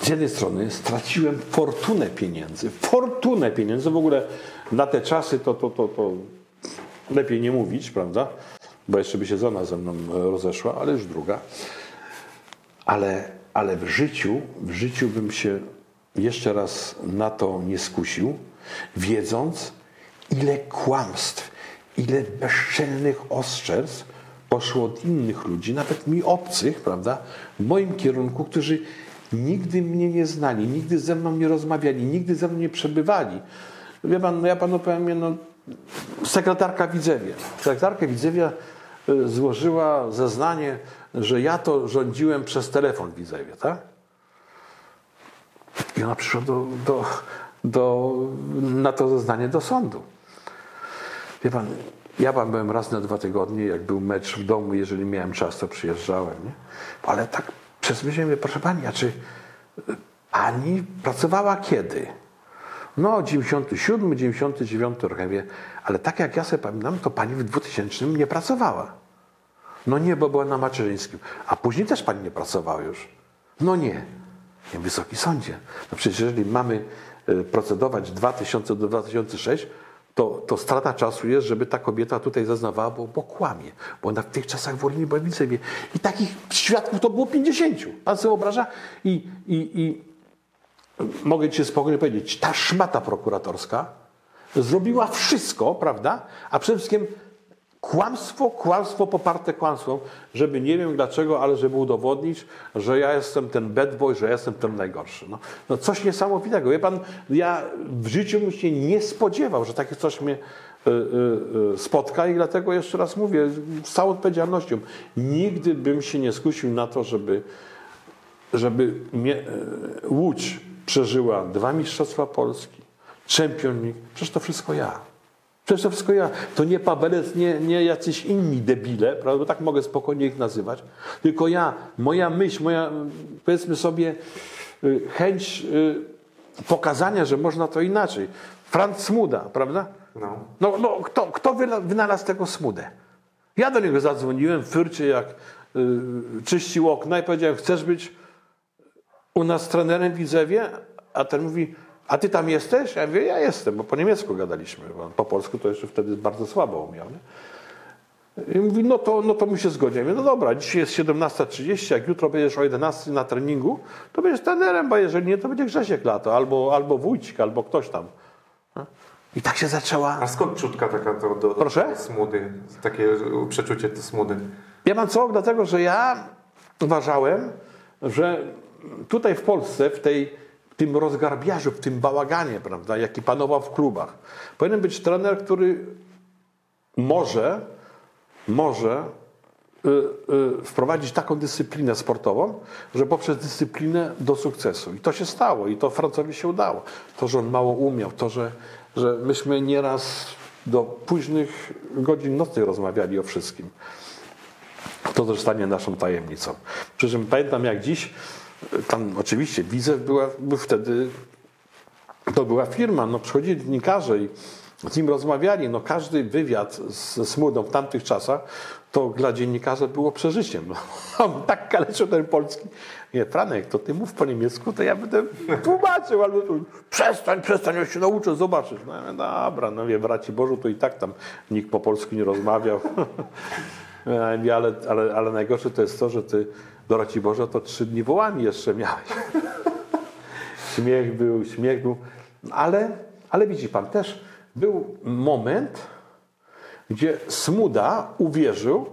z jednej strony straciłem fortunę pieniędzy, fortunę pieniędzy, w ogóle na te czasy to, to, to, to lepiej nie mówić, prawda? Bo jeszcze by się żona ze mną rozeszła, ale już druga. Ale, ale w życiu, w życiu bym się jeszcze raz na to nie skusił, wiedząc, ile kłamstw, ile bezczelnych oszczerstw poszło od innych ludzi, nawet mi obcych, prawda, w moim kierunku, którzy nigdy mnie nie znali, nigdy ze mną nie rozmawiali, nigdy ze mną nie przebywali. Wie pan, no ja panu powiem, no, sekretarka Widzewie. Sekretarka Widzewia y, złożyła zeznanie, że ja to rządziłem przez telefon Widzewie, tak? I ona przyszła do, do, do, na to zeznanie do sądu. Wie pan, ja pan byłem raz na dwa tygodnie, jak był mecz w domu, jeżeli miałem czas, to przyjeżdżałem, nie? Ale tak przez myślę, proszę pani, a czy pani pracowała kiedy? No, 97, 99 rok. Ja mówię, ale tak jak ja sobie pamiętam, to pani w 2000 nie pracowała. No nie, bo była na macierzyńskim. A później też pani nie pracowała już. No nie. Nie, Wysoki Sądzie. No przecież jeżeli mamy e, procedować 2000 do 2006, to, to strata czasu jest, żeby ta kobieta tutaj zaznawała, bo, bo kłamie. Bo ona w tych czasach w Orlinie w I takich świadków to było 50. Pan sobie wyobraża? I, i, i mogę ci spokojnie powiedzieć, ta szmata prokuratorska zrobiła wszystko, prawda? A przede wszystkim Kłamstwo, kłamstwo poparte kłamstwem, żeby nie wiem dlaczego, ale żeby udowodnić, że ja jestem ten bad boy, że ja jestem ten najgorszy. No, no coś niesamowitego. Wie pan, ja w życiu bym się nie spodziewał, że takie coś mnie y, y, y, spotka i dlatego jeszcze raz mówię z całą odpowiedzialnością, nigdy bym się nie skusił na to, żeby, żeby mnie, Łódź przeżyła dwa Mistrzostwa Polski, czempionik, przecież to wszystko ja. Przecież to wszystko ja. To nie Pawelec, nie, nie jacyś inni debile, prawda? Bo tak mogę spokojnie ich nazywać. Tylko ja, moja myśl, moja, powiedzmy sobie, y, chęć y, pokazania, że można to inaczej. Franz Smuda, prawda? No. No, no kto, kto wynalazł tego Smudę? Ja do niego zadzwoniłem w Fyrcie, jak y, czyścił okna i powiedziałem, chcesz być u nas trenerem w Widzewie? A ten mówi, a ty tam jesteś? Ja mówię, ja jestem, bo po niemiecku gadaliśmy. Po polsku to jeszcze wtedy bardzo słabo umiał. Nie? I mówi, no to, no to my się zgodzimy. No dobra, dzisiaj jest 17.30, jak jutro będziesz o 11 na treningu, to będziesz trenerem, bo jeżeli nie, to będzie Grzesiek Lato, albo, albo Wójcik, albo ktoś tam. I tak się zaczęła. A skąd czutka taka do, do, Proszę? do smudy? Takie przeczucie do smudy. Wie pan co? Dlatego, że ja uważałem, że tutaj w Polsce, w, tej, tym rozgarbiarzu, w tym bałaganie, prawda, jaki panował w klubach, powinien być trener, który może, może y, y, wprowadzić taką dyscyplinę sportową, że poprzez dyscyplinę do sukcesu. I to się stało i to Francowi się udało. To, że on mało umiał, to, że, że myśmy nieraz do późnych godzin nocnych rozmawiali o wszystkim. To też stanie naszą tajemnicą. Przy czym pamiętam jak dziś, tam oczywiście Widzew była, był wtedy, to była firma, no przychodzili dziennikarze i z nim rozmawiali, no każdy wywiad ze Smudą w tamtych czasach, to dla dziennikarza było przeżyciem. On tak kaleczył ten polski. Nie, Franek, to ty mów po niemiecku, to ja będę tłumaczył, albo przestań, przestań, ja się nauczę, zobaczysz. No dobra, no wie, braci Bożu, to i tak tam nikt po polsku nie rozmawiał. Mówię, ale, ale, ale najgorsze to jest to, że ty do Raci Boże to trzy dni wołami jeszcze miałeś. śmiech był, śmiech był. Ale, ale widzi pan, też był moment, gdzie Smuda uwierzył,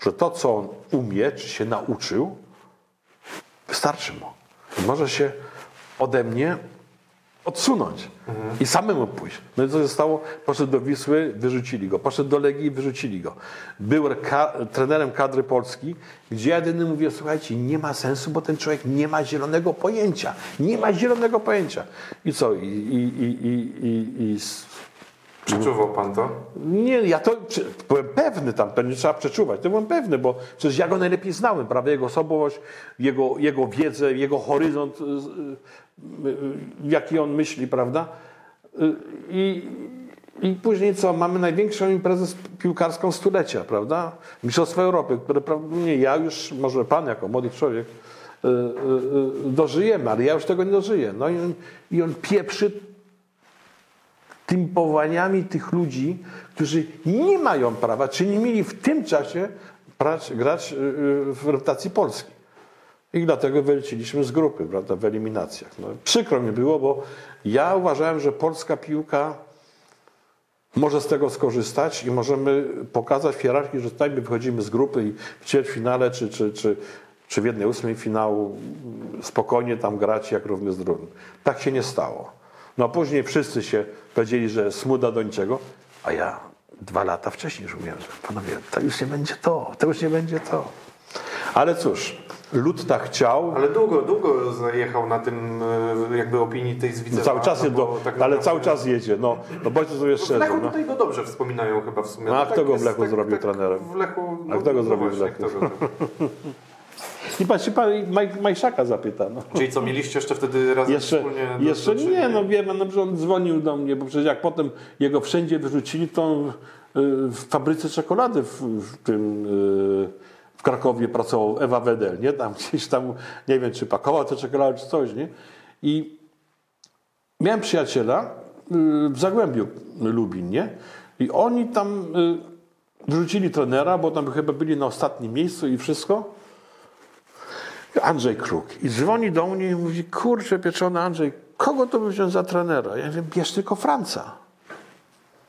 że to, co on umie, czy się nauczył, wystarczy mu. Może się ode mnie odsunąć i samemu pójść. No i co się stało? Poszedł do Wisły, wyrzucili go. Poszedł do Legii, wyrzucili go. Był ka trenerem kadry Polski, gdzie ja jedyny mówię, słuchajcie, nie ma sensu, bo ten człowiek nie ma zielonego pojęcia. Nie ma zielonego pojęcia. I co? I, i, i, i, i, i Przeczuwał pan to? nie, ja to byłem pewny tam, pewnie trzeba przeczuwać. To byłem pewny, bo przecież ja go najlepiej znałem, prawda? Jego osobowość, jego, jego wiedzę, jego horyzont, y, y, y, jaki on myśli, prawda? I, I później co? Mamy największą imprezę piłkarską stulecia, prawda? Mistrzostwo Europy, które prawda, nie ja już, może pan jako młody człowiek, dożyjemy, ale ja już tego nie dożyję. No i on, i on pieprzy tymi powołaniami tych ludzi, którzy nie mają prawa, czy nie mieli w tym czasie grać y, y, w reprezentacji Polski. I dlatego wyleciliśmy z grupy, prawda, w eliminacjach. No, przykro mi było, bo ja uważałem, że polska piłka może z tego skorzystać i możemy pokazać w hierarchii, że tutaj my wychodzimy z grupy i w ćwierćfinale czy, czy, czy, czy w jednej ósmej finału spokojnie tam grać jak równy z drugim. Tak się nie stało. No a później wszyscy się powiedzieli, że smuda do niczego, a ja dwa lata wcześniej już mówiłem, że panowie, to już nie będzie to, to już nie będzie to. Ale cóż, lud tak chciał, Ale długo, długo zajechał na tym e, jakby opinii tej z Widzewa. cały czas, no do, tak ale naprawdę- cały czas jedzie, no, no bądźmy sobie W szczerzy. Lechu No. tutaj go dobrze wspominają chyba w sumie. No, a tak kto go w jest, Lechu zrobił trenerem? W Lechu, A kto go zrobił w Lechu? Pan się pan Maj- Majszaka zapyta. No. Czyli co, mieliście jeszcze wtedy razem Jeszcze, wspólnie... jeszcze do- nie, no wie pan, no, że on dzwonił do mnie, bo przecież jak potem jego wszędzie wyrzucili, to y, w fabryce czekolady w, w tym y, w Krakowie pracował Ewa Wedel, nie? Tam gdzieś tam, nie wiem, czy pakował te czekolady, czy coś, nie? I miałem przyjaciela y, w Zagłębiu Lubin, nie? I oni tam wrzucili trenera, bo tam chyba byli na ostatnim miejscu i wszystko. Andrzej Kruk. I dzwoni do mnie i mówi, kurczę pieczony Andrzej, kogo to by wziąć za trenera? Ja mówię, bierz tylko Franca.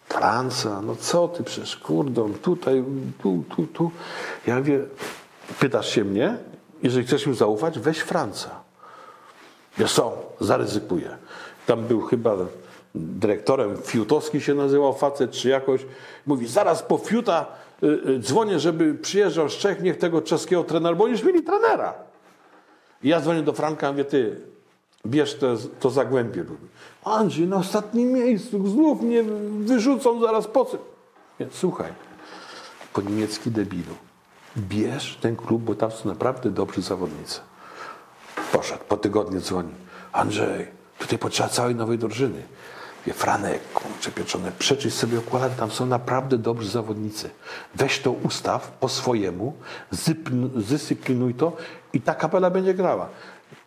Franca, no co ty przecież, kurde, on tutaj, tu, tu, tu. Ja mówię, pytasz się mnie, jeżeli chcesz mi zaufać, weź Franca. Wiesz co, zaryzykuję. Tam był chyba dyrektorem, Fiutowski się nazywał facet, czy jakoś. Mówi, zaraz po Fiuta y, y, dzwonię, żeby przyjeżdżał z Czech, niech tego czeskiego trenera, bo już mieli trenera. I ja dzwonię do Franka, mówię, ty, bierz te, to Zagłębie. Lubi. Andrzej, na ostatnim miejscu, znów mnie wyrzucą zaraz po co? Nie, słuchaj, po niemiecki debilu, bierz ten klub, bo tam są naprawdę dobrzy zawodnicy. Poszedł, po tygodniu dzwoni. Andrzej, tutaj potrzeba całej nowej drużyny. Franek, kurczę pieczone, przeczyść sobie układy, tam są naprawdę dobrzy zawodnicy. Weź to ustaw po swojemu, zdyscyplinuj to i ta kapela będzie grała.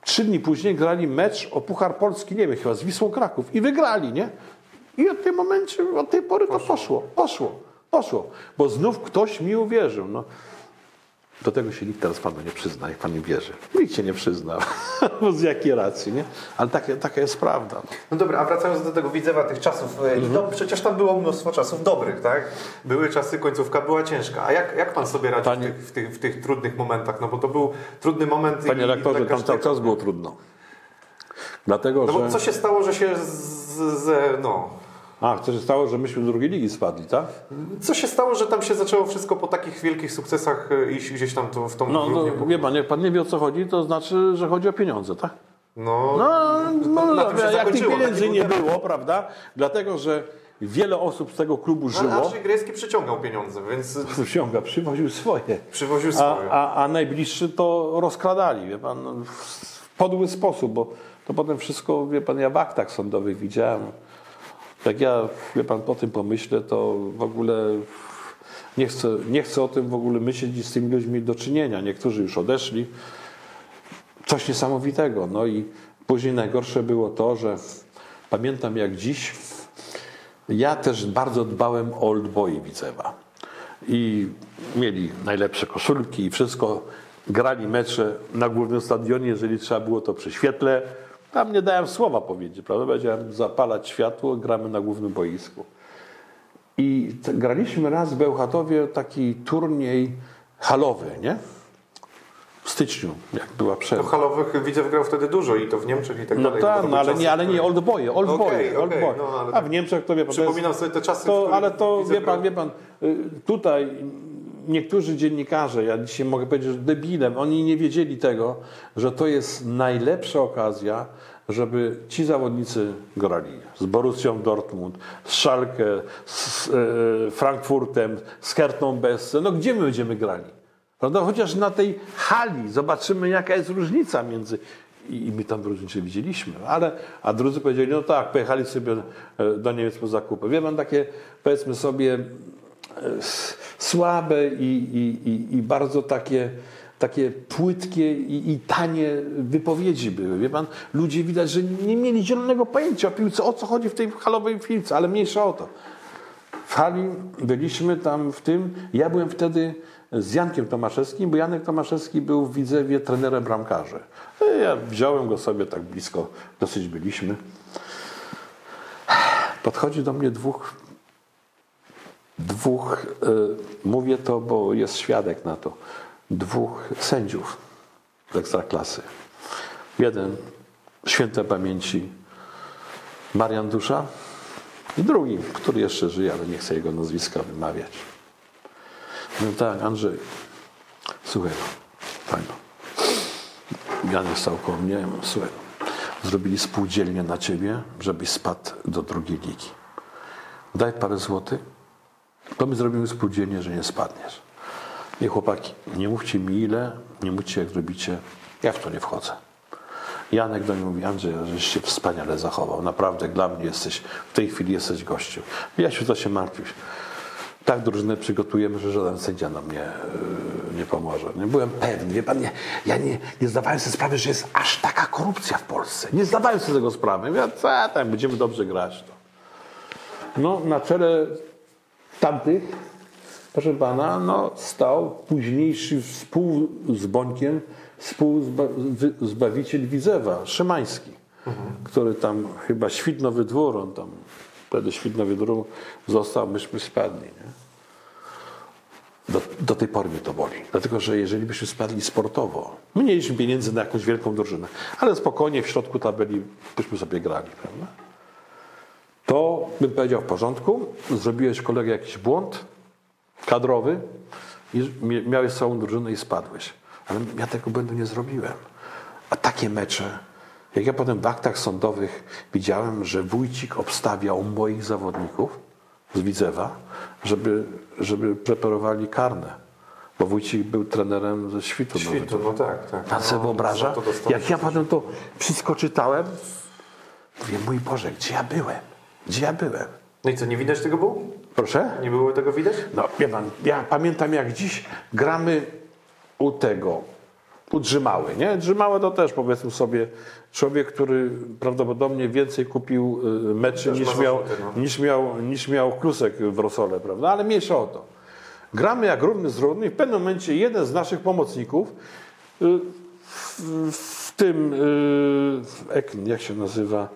Trzy dni później grali mecz o Puchar Polski, nie wiem, chyba z Wisłą Kraków i wygrali, nie? I od tej momencie, od tej pory to poszło, poszło. Poszło, bo znów ktoś mi uwierzył. No. Do tego się nikt teraz panu nie przyzna, jak pan nie wierzy. Nikt się nie przyzna. z jakiej racji, nie? Ale takie, taka jest prawda. No. No dobra, a wracając do tego Widzewa, tych czasów, e, Mhm. no, przecież tam było mnóstwo czasów dobrych, tak? Były czasy, końcówka była ciężka. A jak, jak pan sobie radził Panie- w, tych, w, tych, w tych trudnych momentach? No bo to był trudny moment. Panie i- rektorze, dla tam cały czas było trudno. Dlatego, No bo że... co się stało, że się z, z, no... A, co się stało, że myśmy z drugiej ligi spadli, tak? Co się stało, że tam się zaczęło wszystko po takich wielkich sukcesach e, iść gdzieś tam to, w tą No, no wie pan, jak pan nie wie o co chodzi, to znaczy, że chodzi o pieniądze, tak? No, No, no, się jak tych pieniędzy nie był było, prawda? Dlatego, że wiele osób z tego klubu żyło, Andrzej Grejski przyciągał pieniądze, więc wsiąga, przywoził swoje. przywoził A, swoje. a, a najbliższy to rozkradali, wie pan, w podły sposób, bo to potem wszystko, wie pan, ja w aktach sądowych widziałem. Jak ja, wie pan, po tym pomyślę, to w ogóle nie chcę, nie chcę o tym w ogóle myśleć i z tymi ludźmi do czynienia. Niektórzy już odeszli. Coś niesamowitego. No i później najgorsze było to, że pamiętam jak dziś, ja też bardzo dbałem o Old Boy Widzewa. I mieli najlepsze koszulki i wszystko. Grali mecze na głównym stadionie, jeżeli trzeba było to przy świetle. Tam nie dałem słowa powiedzieć, prawda? Powiedziałem zapalać światło, gramy na głównym boisku. I graliśmy raz w Bełchatowie taki turniej halowy, nie? W styczniu, jak była No przerwa. halowych Widzew grał wtedy dużo i to w Niemczech i tak No dalej. to no ale nie, ale nie old boye, old Okej, boye, old okej, boy. no, ale A w Niemczech to wie pan, to jest- Przypominam sobie te czasy, to, ale to wie pan, wie pan, y, tutaj niektórzy dziennikarze, ja dzisiaj mogę powiedzieć, że debilem, oni nie wiedzieli tego, że to jest najlepsza okazja, żeby ci zawodnicy grali z Borussią Dortmund, z Schalke, z e, Frankfurtem, z Hertą Besse. No gdzie my będziemy grali? Prawda? Chociaż na tej hali zobaczymy, jaka jest różnica między. I, my tam różnicę widzieliśmy, ale a drudzy powiedzieli, no tak, pojechali sobie e, do Niemiec po zakupy. Wie pan, takie powiedzmy sobie słabe i, i, i, i bardzo takie, takie płytkie i, i tanie wypowiedzi były. Wie pan, ludzie widać, że nie mieli zielonego pojęcia o piłce, o co chodzi w tej halowej piłce, ale mniejsza o to. W hali byliśmy tam w tym. Ja byłem wtedy z Jankiem Tomaszewskim, bo Janek Tomaszewski był w Widzewie trenerem bramkarzy. No Ja wziąłem go sobie tak blisko, dosyć byliśmy. Podchodzi do mnie dwóch, dwóch, y, mówię to, bo jest świadek na to, dwóch sędziów z ekstraklasy. Jeden świętej pamięci Marian Dusza, i drugi, który jeszcze żyje, ale nie chcę jego nazwiska wymawiać. No tak, Andrzej, słuchaj, no, fajno. Jan stał koło mnie, mówię, słuchaj, zrobili spółdzielnię na ciebie, żebyś spadł do drugiej ligi. Daj parę złotych, to my zrobimy spółdzielnię, że nie spadniesz. I chłopaki, nie mówcie mi ile, nie mówcie jak zrobicie, ja w to nie wchodzę. Janek do mnie mówi, Andrzej, żeś się wspaniale zachował. Naprawdę dla mnie jesteś, w tej chwili jesteś gościem. Jasiu, co się martwisz? Tak drużynę przygotujemy, że żaden sędzia nam nie, yy, nie pomoże. Nie byłem pewny, wie pan, nie, ja nie, nie zdawałem sobie sprawy, że jest aż taka korupcja w Polsce. Nie zdawałem sobie tego sprawy. Ja, co tam, będziemy dobrze grać. To. No, na czele tamtych, proszę pana, no, stał późniejszy współ z Bońkiem współzbawiciel Widzewa, Szymański, który tam chyba Świdnowy Dwór, on tam wtedy Świdnowy Dwór został, myśmy spadli. Nie? Do, do tej pory mnie to boli. Dlatego, że jeżeli byśmy spadli sportowo, my nie mieliśmy pieniędzy na jakąś wielką drużynę, ale spokojnie w środku tabeli byśmy sobie grali, prawda? To bym powiedział w porządku, zrobiłeś kolegę jakiś błąd kadrowy i mia- miałeś całą drużynę i spadłeś. Ale ja tego błędu nie zrobiłem. A takie mecze, jak ja potem w aktach sądowych widziałem, że Wójcik obstawiał moich zawodników z Widzewa, żeby, żeby preparowali karne. Bo Wójcik był trenerem ze Świtu. Świtu, no tak, tak. Pan sobie No, wyobraża? Jak ja potem to wszystko czytałem, mówię, mój Boże, gdzie ja byłem? Gdzie ja byłem? No i co, nie widać tego było? Proszę? Nie było tego widać? No, wie pan, ja pamiętam jak dziś gramy u tego, Udrzymały, nie? Drzymały to też powiedzmy sobie człowiek, który prawdopodobnie więcej kupił y, meczy Też niż miał, no. niż, miał, niż miał Klusek w Rosole, prawda? Ale mniejsza o to. Gramy jak równy z równy i w pewnym momencie jeden z naszych pomocników y, w, w tym, y, w jak się nazywa,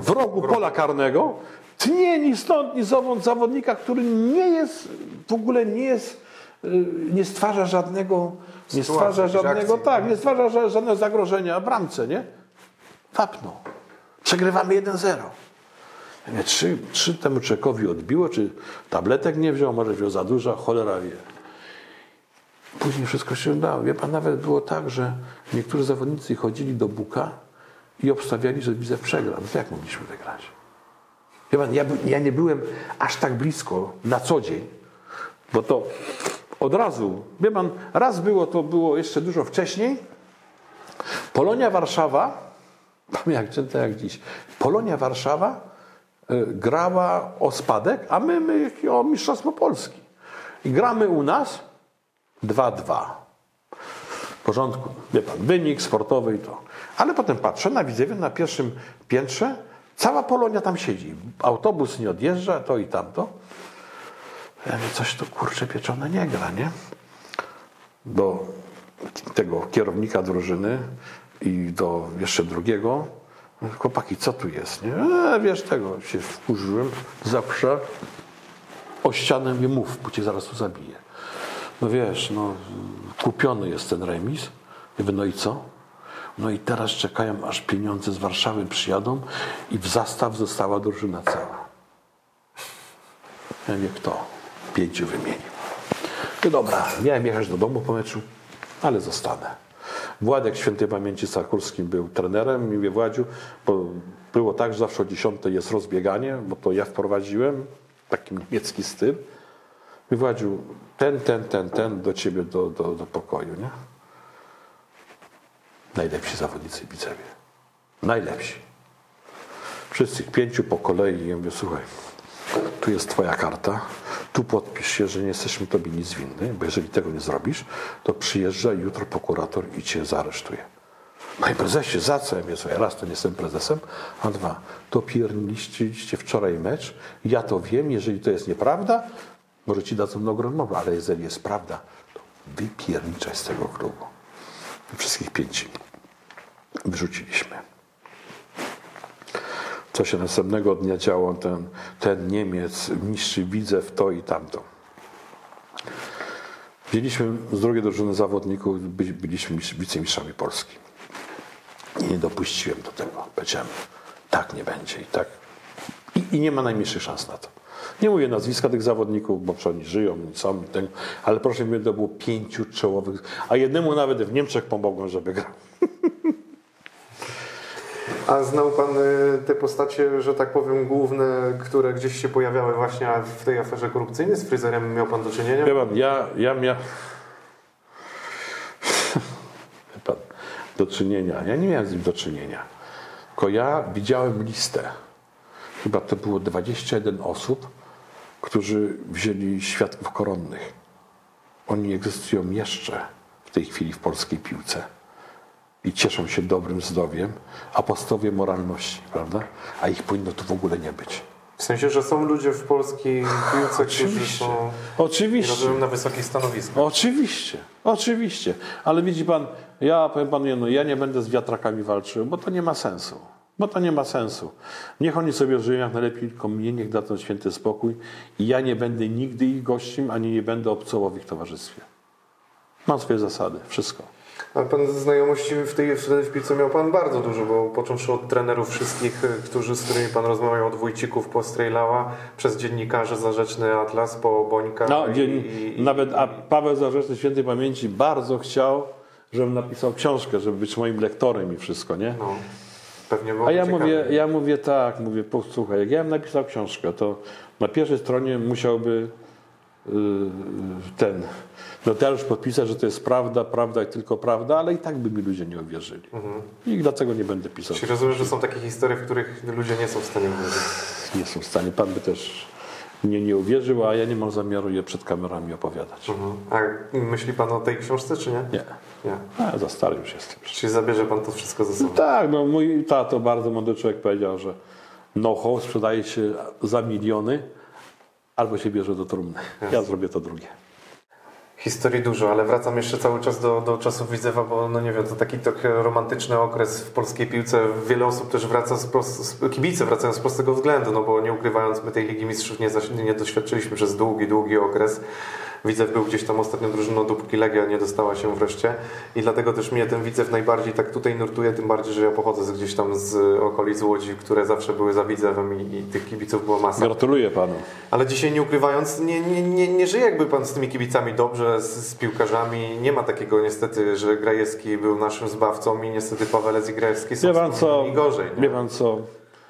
w rogu pola karnego tnie ni stąd, ni zowąd zawodnika, który nie jest, w ogóle nie jest, y, nie stwarza żadnego, nie stwarza żadnego, tak, nie stwarza ża- żadnego zagrożenia w bramce, nie? Wapnął. Przegrywamy 1-0. Ja mówię, Czy, czy temu czekowi odbiło, czy tabletek nie wziął, może wziął za dużo, cholera wie. Później wszystko się udało. Wie pan, nawet było tak, że niektórzy zawodnicy chodzili do Buka i obstawiali, że Widzew przegra. No to jak mogliśmy wygrać? Ja, ja nie byłem aż tak blisko na co dzień, bo to od razu, wie pan, raz było, to było jeszcze dużo wcześniej. Polonia Warszawa, pamiętam jak, jak dziś, Polonia Warszawa y, grała o spadek, a my, my o Mistrzostwo Polski. I gramy u nas 2-2. Porządku, wie pan, wynik sportowy i to. Ale potem patrzę na widzewie na pierwszym piętrze, cała Polonia tam siedzi. Autobus nie odjeżdża, to i tamto. Ja mówię, coś tu kurczę pieczone nie gra, nie? Do tego kierownika drużyny i do jeszcze drugiego. Chłopaki, co tu jest? Nie? E, wiesz tego, się wkurzyłem, zawsze o ścianę mi mów, bo cię zaraz tu zabiję. No wiesz, no kupiony jest ten remis. Mówię, no i co? No i teraz czekają, aż pieniądze z Warszawy przyjadą i w zastaw została drużyna cała. Ja nie kto. Pięciu wymienił. No dobra, miałem jechać do domu po meczu, ale zostanę. Władek świętej pamięci Sakurskim był trenerem i mówię, Władziu, bo było tak, że zawsze o 10 jest rozbieganie, bo to ja wprowadziłem, taki niemiecki styl. Władziu, ten, ten, ten, ten do ciebie do, do, do pokoju, nie? Najlepsi zawodnicy w Widzewie. Najlepsi. Wszyscy pięciu po kolei. Ja mówię, słuchaj, tu jest twoja karta, tu podpisz się, że nie jesteśmy tobie nic winny, bo jeżeli tego nie zrobisz, to przyjeżdża jutro prokurator i cię zaaresztuje. Panie prezesie, za co? Ja mówię, słuchaj, raz to nie jestem prezesem, a dwa, to pierniście wczoraj mecz, ja to wiem, jeżeli to jest nieprawda, może ci dadzą nogę odmowy, ale jeżeli jest prawda, to wypierniczaj z tego klubu. Wszystkich pięciu wyrzuciliśmy. Co się następnego dnia działo, ten, ten Niemiec niszczy Widzew to i tamto. Wzięliśmy z drugiej drużyny zawodników, by- byliśmy mistrz- wicemistrzami Polski. I nie dopuściłem do tego. Powiedziałem, tak nie będzie i tak. I, I nie ma najmniejszych szans na to. Nie mówię nazwiska tych zawodników, bo przecież oni żyją, są, ten, ale proszę mi, to było pięciu czołowych, a jednemu nawet w Niemczech pomogłem, żeby grał. A znał Pan y, te postacie, że tak powiem, główne, które gdzieś się pojawiały właśnie w tej aferze korupcyjnej? Z fryzerem miał Pan do czynienia? Wie pan, ja, ja miałem pan, do czynienia. Ja nie miałem z nim do czynienia. Tylko ja widziałem listę. Chyba to było 21 osób, którzy wzięli świadków koronnych. Oni egzystują jeszcze w tej chwili w polskiej piłce i cieszą się dobrym zdrowiem, apostowie moralności, prawda? A ich powinno tu w ogóle nie być. W sensie, że są ludzie w polskiej piłce, którzy Oczywiście. są Oczywiście. na wysokich stanowiskach. Oczywiście, oczywiście. Ale widzi pan, ja powiem panu jedno, ja nie będę z wiatrakami walczył, bo to nie ma sensu. Bo to nie ma sensu. Niech oni sobie żyją jak najlepiej, tylko mnie niech da ten święty spokój i ja nie będę nigdy ich gościem, ani nie będę obcował w ich towarzystwie. Mam swoje zasady, wszystko. A Pan znajomości w tej wtedy w piłce miał Pan bardzo dużo, bo począwszy od trenerów wszystkich, y, którzy, z którymi Pan rozmawiał, od Wójcików po Strejlała, przez dziennikarzy Zarzeczny Atlas, po Bońka No, i, i, nawet a Paweł Zarzeczny Świętej Pamięci bardzo chciał, żebym napisał książkę, żeby być moim lektorem i wszystko, nie? no, pewnie było A ja mówię, ja mówię tak, mówię, posłuchaj, jak ja bym napisał książkę, to na pierwszej stronie musiałby yy, ten notariusz podpisać, że to jest prawda, prawda i tylko prawda, ale i tak by mi ludzie nie uwierzyli. I dlatego nie będę pisał. Czyli rozumiem, że są takie historie, w których ludzie nie są w stanie uwierzyć. Nie są w stanie. Pan by też mnie nie uwierzył, a ja nie mam zamiaru je przed kamerami opowiadać. Mhm. A myśli Pan o tej książce, czy nie? Nie. Nie. A, za stary już jestem. Czyli zabierze pan to wszystko ze sobą. Tak, no mój tato, bardzo mądry człowiek powiedział, że know-how sprzedaje się za miliony albo się bierze do trumny. Ja zrobię to drugie. Historii dużo, ale wracam jeszcze cały czas do, do czasów Widzewa, bo no nie wiem, to taki trochę romantyczny okres w polskiej piłce. Wiele osób też wraca z, prost, kibice wracają z prostego względu, no bo nie ukrywając, my tej Ligi Mistrzów nie, nie doświadczyliśmy przez długi, długi okres. Widzew był gdzieś tam ostatnią drużyną, dopóki Legia nie dostała się wreszcie i dlatego też mnie ten Widzew najbardziej tak tutaj nurtuje, tym bardziej, że ja pochodzę z gdzieś tam z okolic Łodzi, które zawsze były za Widzewem i, i tych kibiców było masa. Gratuluję panu. Ale dzisiaj nie ukrywając, nie, nie, nie, nie żyje jakby pan z tymi kibicami dobrze, z, z piłkarzami. Nie ma takiego niestety, że Grajewski był naszym zbawcą i niestety Pawelec i Grajewski są Wie pan co? gorzej. Wie Nie? pan co?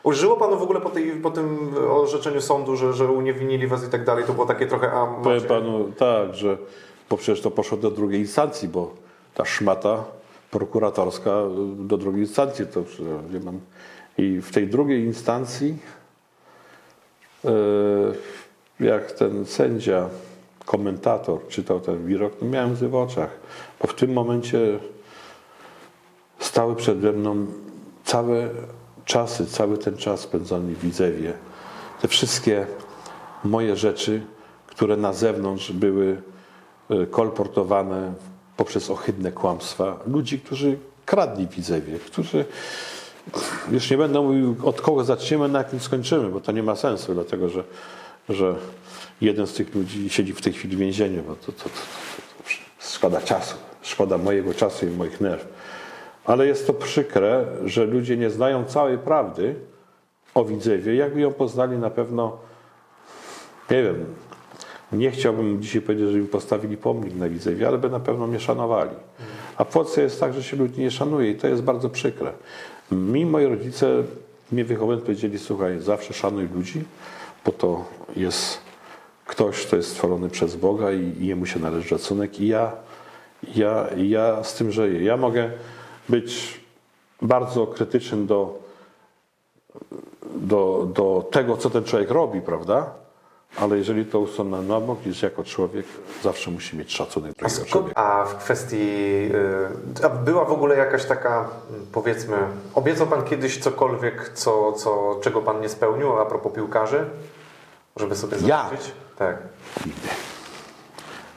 Użyło panu w ogóle po, tej, po tym orzeczeniu sądu, że, że uniewinili was i tak dalej, to było takie trochę... A, Powiem macie- panu tak, że bo przecież to poszło do drugiej instancji, bo ta szmata prokuratorska do drugiej instancji to wie pan. I w tej drugiej instancji e, jak ten sędzia, komentator czytał ten wirok, no miałem łzy w oczach, bo w tym momencie stały przede mną całe czasy, cały ten czas spędzony w Widzewie. Te wszystkie moje rzeczy, które na zewnątrz były e, kolportowane poprzez ohydne kłamstwa ludzi, którzy kradli Widzewie, którzy już nie będę mówił od kogo zaczniemy, na jakim skończymy, bo to nie ma sensu, dlatego że, że jeden z tych ludzi siedzi w tej chwili w więzieniu, bo to, to, to, to szkoda czasu, szkoda mojego czasu i moich nerw. Ale jest to przykre, że ludzie nie znają całej prawdy o Widzewie. Jakby ją poznali na pewno, nie wiem, nie chciałbym dzisiaj powiedzieć, że im postawili pomnik na Widzewie, ale by na pewno mnie szanowali. A w Polsce jest tak, że się ludzi nie szanuje i to jest bardzo przykre. Mi moi rodzice mnie wychowując powiedzieli, słuchaj, zawsze szanuj ludzi, bo to jest ktoś, kto jest stworzony przez Boga i, i jemu się należy szacunek i ja, ja, ja z tym żyję. Ja mogę być bardzo krytyczny do, do, do tego, co ten człowiek robi, prawda? Ale jeżeli to usunę na bok, już jako człowiek zawsze musi mieć szacunek A, drugiego człowieka. a w kwestii... y, A była w ogóle jakaś taka, mm, powiedzmy... Obiecał pan kiedyś cokolwiek, co, co, czego pan nie spełnił, a propos piłkarzy? Żeby sobie Ja? zobaczyć? Tak.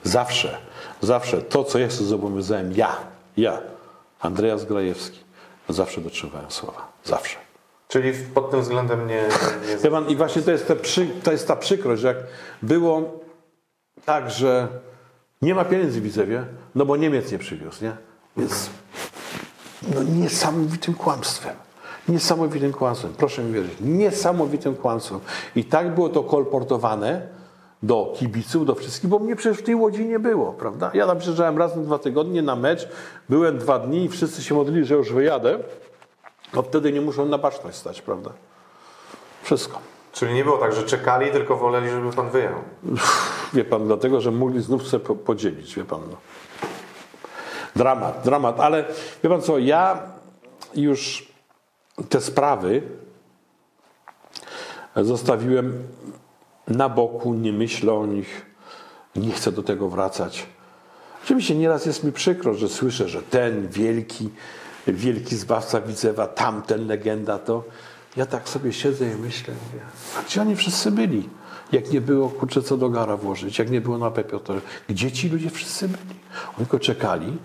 Zawsze, zawsze to, co ja sobie zobowiązałem, ja, ja, Andreas Grajewski, zawsze dotrzymywałem słowa. Zawsze. Czyli pod tym względem nie... nie I właśnie to jest, te przy, to jest ta przykrość, że jak było tak, że nie ma pieniędzy w Widzewie, no bo Niemiec nie przywiózł, nie? Więc no, niesamowitym kłamstwem. Niesamowitym kłamstwem, proszę mi wierzyć, niesamowitym kłamstwem. I tak było to kolportowane do kibiców, do wszystkich, bo mnie przecież w tej Łodzi nie było, prawda? Ja tam przyjeżdżałem raz na dwa tygodnie na mecz, byłem dwa dni i wszyscy się modlili, że już wyjadę, bo wtedy nie muszą na baczność stać, prawda? Wszystko. Czyli nie było tak, że czekali, tylko woleli, żeby pan wyjechał. Wie pan, dlatego, że mogli znów sobie po- podzielić, wie pan. No. Dramat, dramat, ale wie pan co, ja już te sprawy zostawiłem na boku, nie myślę o nich, nie chcę do tego wracać. Oczywiście nieraz jest mi przykro, że słyszę, że ten wielki, wielki zbawca Widzewa, tamten legenda, to ja tak sobie siedzę i myślę, a gdzie oni wszyscy byli? Jak nie było, kurczę, co do gara włożyć, jak nie było na Pepiotorze. Gdzie ci ludzie wszyscy byli? Oni tylko czekali,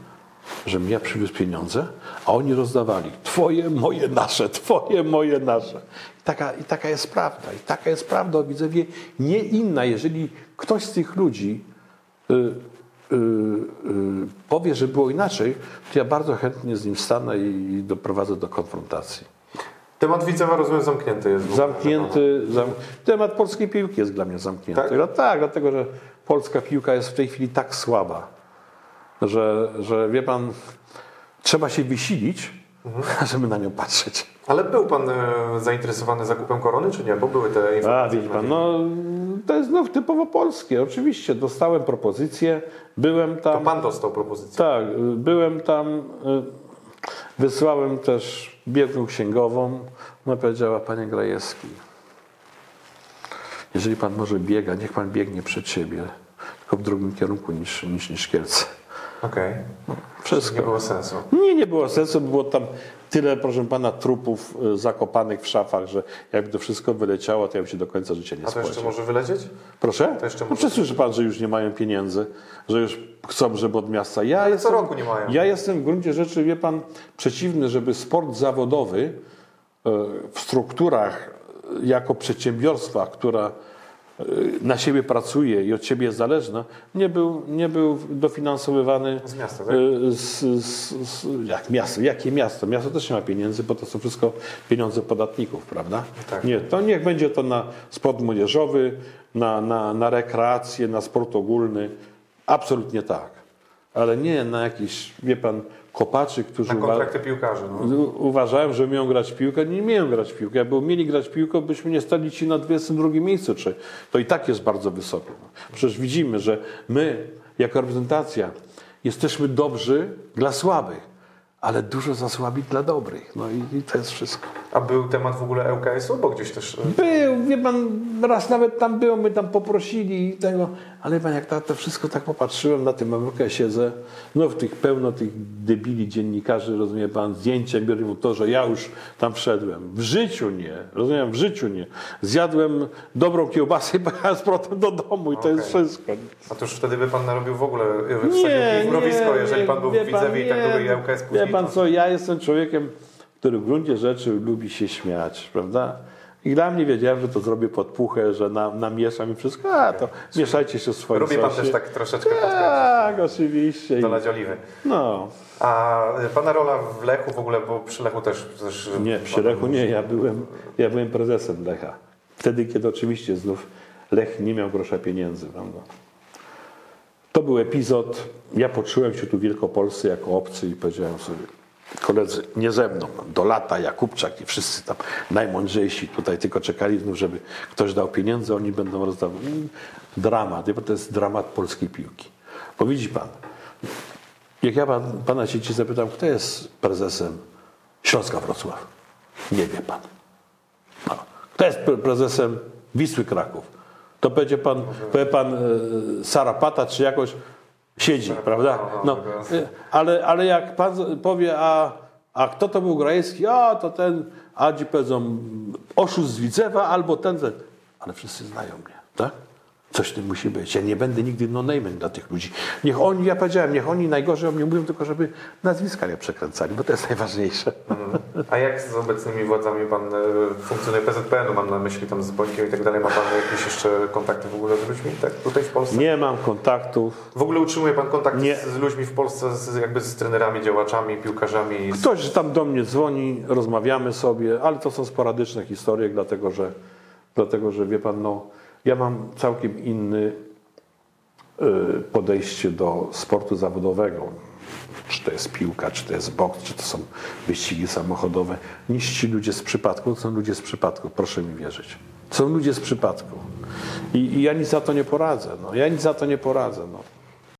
żebym ja przywiózł pieniądze, a oni rozdawali. Twoje, moje, nasze, twoje, moje, nasze. I taka, I taka jest prawda. I taka jest prawda o Widzewie, nie inna. Jeżeli ktoś z tych ludzi y, y, y, powie, że było inaczej, to ja bardzo chętnie z nim stanę i, doprowadzę do konfrontacji. Temat Widzewa, rozumiem, zamknięty jest. Zamknięty, zam... temat polskiej piłki jest dla mnie zamknięty. Tak? No tak, dlatego że polska piłka jest w tej chwili tak słaba, że, że wie pan, trzeba się wysilić, żeby na nią patrzeć. Ale był pan e, zainteresowany zakupem korony, czy nie? Bo były te A informacje. widzi pan, no to jest znów typowo polskie. Oczywiście dostałem propozycję, byłem To tam. pan dostał propozycję. Tak, byłem tam, y, wysłałem też biegłą księgową. Ona powiedziała, panie Grajewski, jeżeli pan może biega, niech pan biegnie przed siebie, tylko w drugim kierunku niż, niż, niż Kielce. Okej. Wszystko. Nie było sensu. Nie, nie było sensu, bo było tam tyle, proszę pana, trupów y, zakopanych w szafach, że jakby to wszystko wyleciało, to ja bym się do końca życia nie A to jeszcze spłacił. może wylecieć? Proszę? To jeszcze no może- przecież słyszy pan, że już nie mają pieniędzy, że już chcą, żeby od miasta. Ja co jestem, roku nie mają. Ja jestem w gruncie rzeczy, wie pan, przeciwny, żeby sport zawodowy e, w strukturach e, jako przedsiębiorstwa, która na siebie pracuje i od siebie jest zależna, nie był, nie był dofinansowywany Z miasta, tak? e, z, z, z, jak miasto? Jakie miasto? Miasto też nie ma pieniędzy, bo to są wszystko pieniądze podatników, prawda? Tak. Nie, to niech będzie to na sport młodzieżowy, na, na, na rekreację, na sport ogólny. Absolutnie tak. Ale nie na jakiś, wie pan, kopaczy, którzy Na uwa- kontrakty piłkarzy. No. u- uważają, że umieją grać w piłkę. Nie umieją grać w piłkę. Jakby umieli grać w piłkę, byśmy nie stali ci na 22 miejscu. Czy to i tak jest bardzo wysoko. Przecież widzimy, że my, jako reprezentacja, jesteśmy dobrzy dla słabych, ale dużo za słabi dla dobrych. No i, i to jest wszystko. A był temat w ogóle ŁKS-u? Bo gdzieś też... e, Był, wie pan, raz nawet tam był, my tam poprosili i tego, ale pan, jak to, to wszystko tak popatrzyłem na tym siedzę, no w tych pełno tych debili dziennikarzy, rozumie pan, zdjęcia biorą to, że ja już tam wszedłem. W życiu nie, rozumiem, w życiu nie. Zjadłem dobrą kiełbasę i pojechałem z powrotem do domu i to jest wszystko. A to już wtedy by pan narobił w ogóle e, w Nie, mrowisko, nie, jeżeli pan był w Widzewie i tak nie, długo i ŁKS później. Wie pan co, ja jestem człowiekiem, który w gruncie rzeczy lubi się śmiać, prawda? I dla mnie wiedziałem, że to zrobię podpuchę, że na, namieszam i wszystko, a to mieszajcie się w swoim Lubi pan też tak troszeczkę Tak, oczywiście. Dolać oliwy. No, A pana rola w Lechu w ogóle, bo przy Lechu też... też nie, przy Lechu nie, ja byłem, ja byłem prezesem Lecha. Wtedy, kiedy oczywiście znów Lech nie miał grosza pieniędzy, prawda? To był epizod, ja poczułem się tu w Wielkopolsce jako obcy i powiedziałem sobie, koledzy, nie ze mną, do lata, Jakubczak i wszyscy tam najmądrzejsi tutaj tylko czekali znów, żeby ktoś dał pieniądze, oni będą rozdawać. Mm, Dramat, to jest dramat polskiej piłki. Bo widzi pan, jak ja pan, pana sieci zapytam, kto jest prezesem Śląska Wrocław? Nie wie pan. No. Kto jest pre- prezesem Wisły Kraków? To będzie pan, powie pan e, Sarapata czy jakoś siedzi, prawda? No, e, ale, ale jak pan powie, a, a kto to był Grajewski? A, to ten, a ci powiedzą oszust z Widzewa albo ten, ten. Ale wszyscy znają mnie, tak? Coś w tym musi być. Ja nie będę nigdy no name'em dla tych ludzi. Niech oni, ja powiedziałem, niech oni najgorzej o mnie mówią, tylko żeby nazwiska nie przekręcali, bo to jest najważniejsze. A jak z obecnymi władzami pan e, funkcjonuje PZPN-u? Mam na myśli tam z Bońkiem i tak dalej. Ma pan jakieś jeszcze kontakty w ogóle z ludźmi tak, tutaj w Polsce? Nie mam kontaktów. W ogóle utrzymuje pan kontakt Nie. z, z ludźmi w Polsce, z, jakby z trenerami, działaczami, piłkarzami? Z... Ktoś tam do mnie dzwoni, rozmawiamy sobie, ale to są sporadyczne historie, dlatego że, dlatego, że wie pan, no, ja mam całkiem inny y, podejście do sportu zawodowego. Czy to jest piłka, czy to jest boks, czy to są wyścigi samochodowe, niż ci ludzie z przypadku. To są ludzie z przypadku, proszę mi wierzyć. Są ludzie z przypadku. I, i ja nic za to nie poradzę. No. Ja nic za to nie poradzę. No.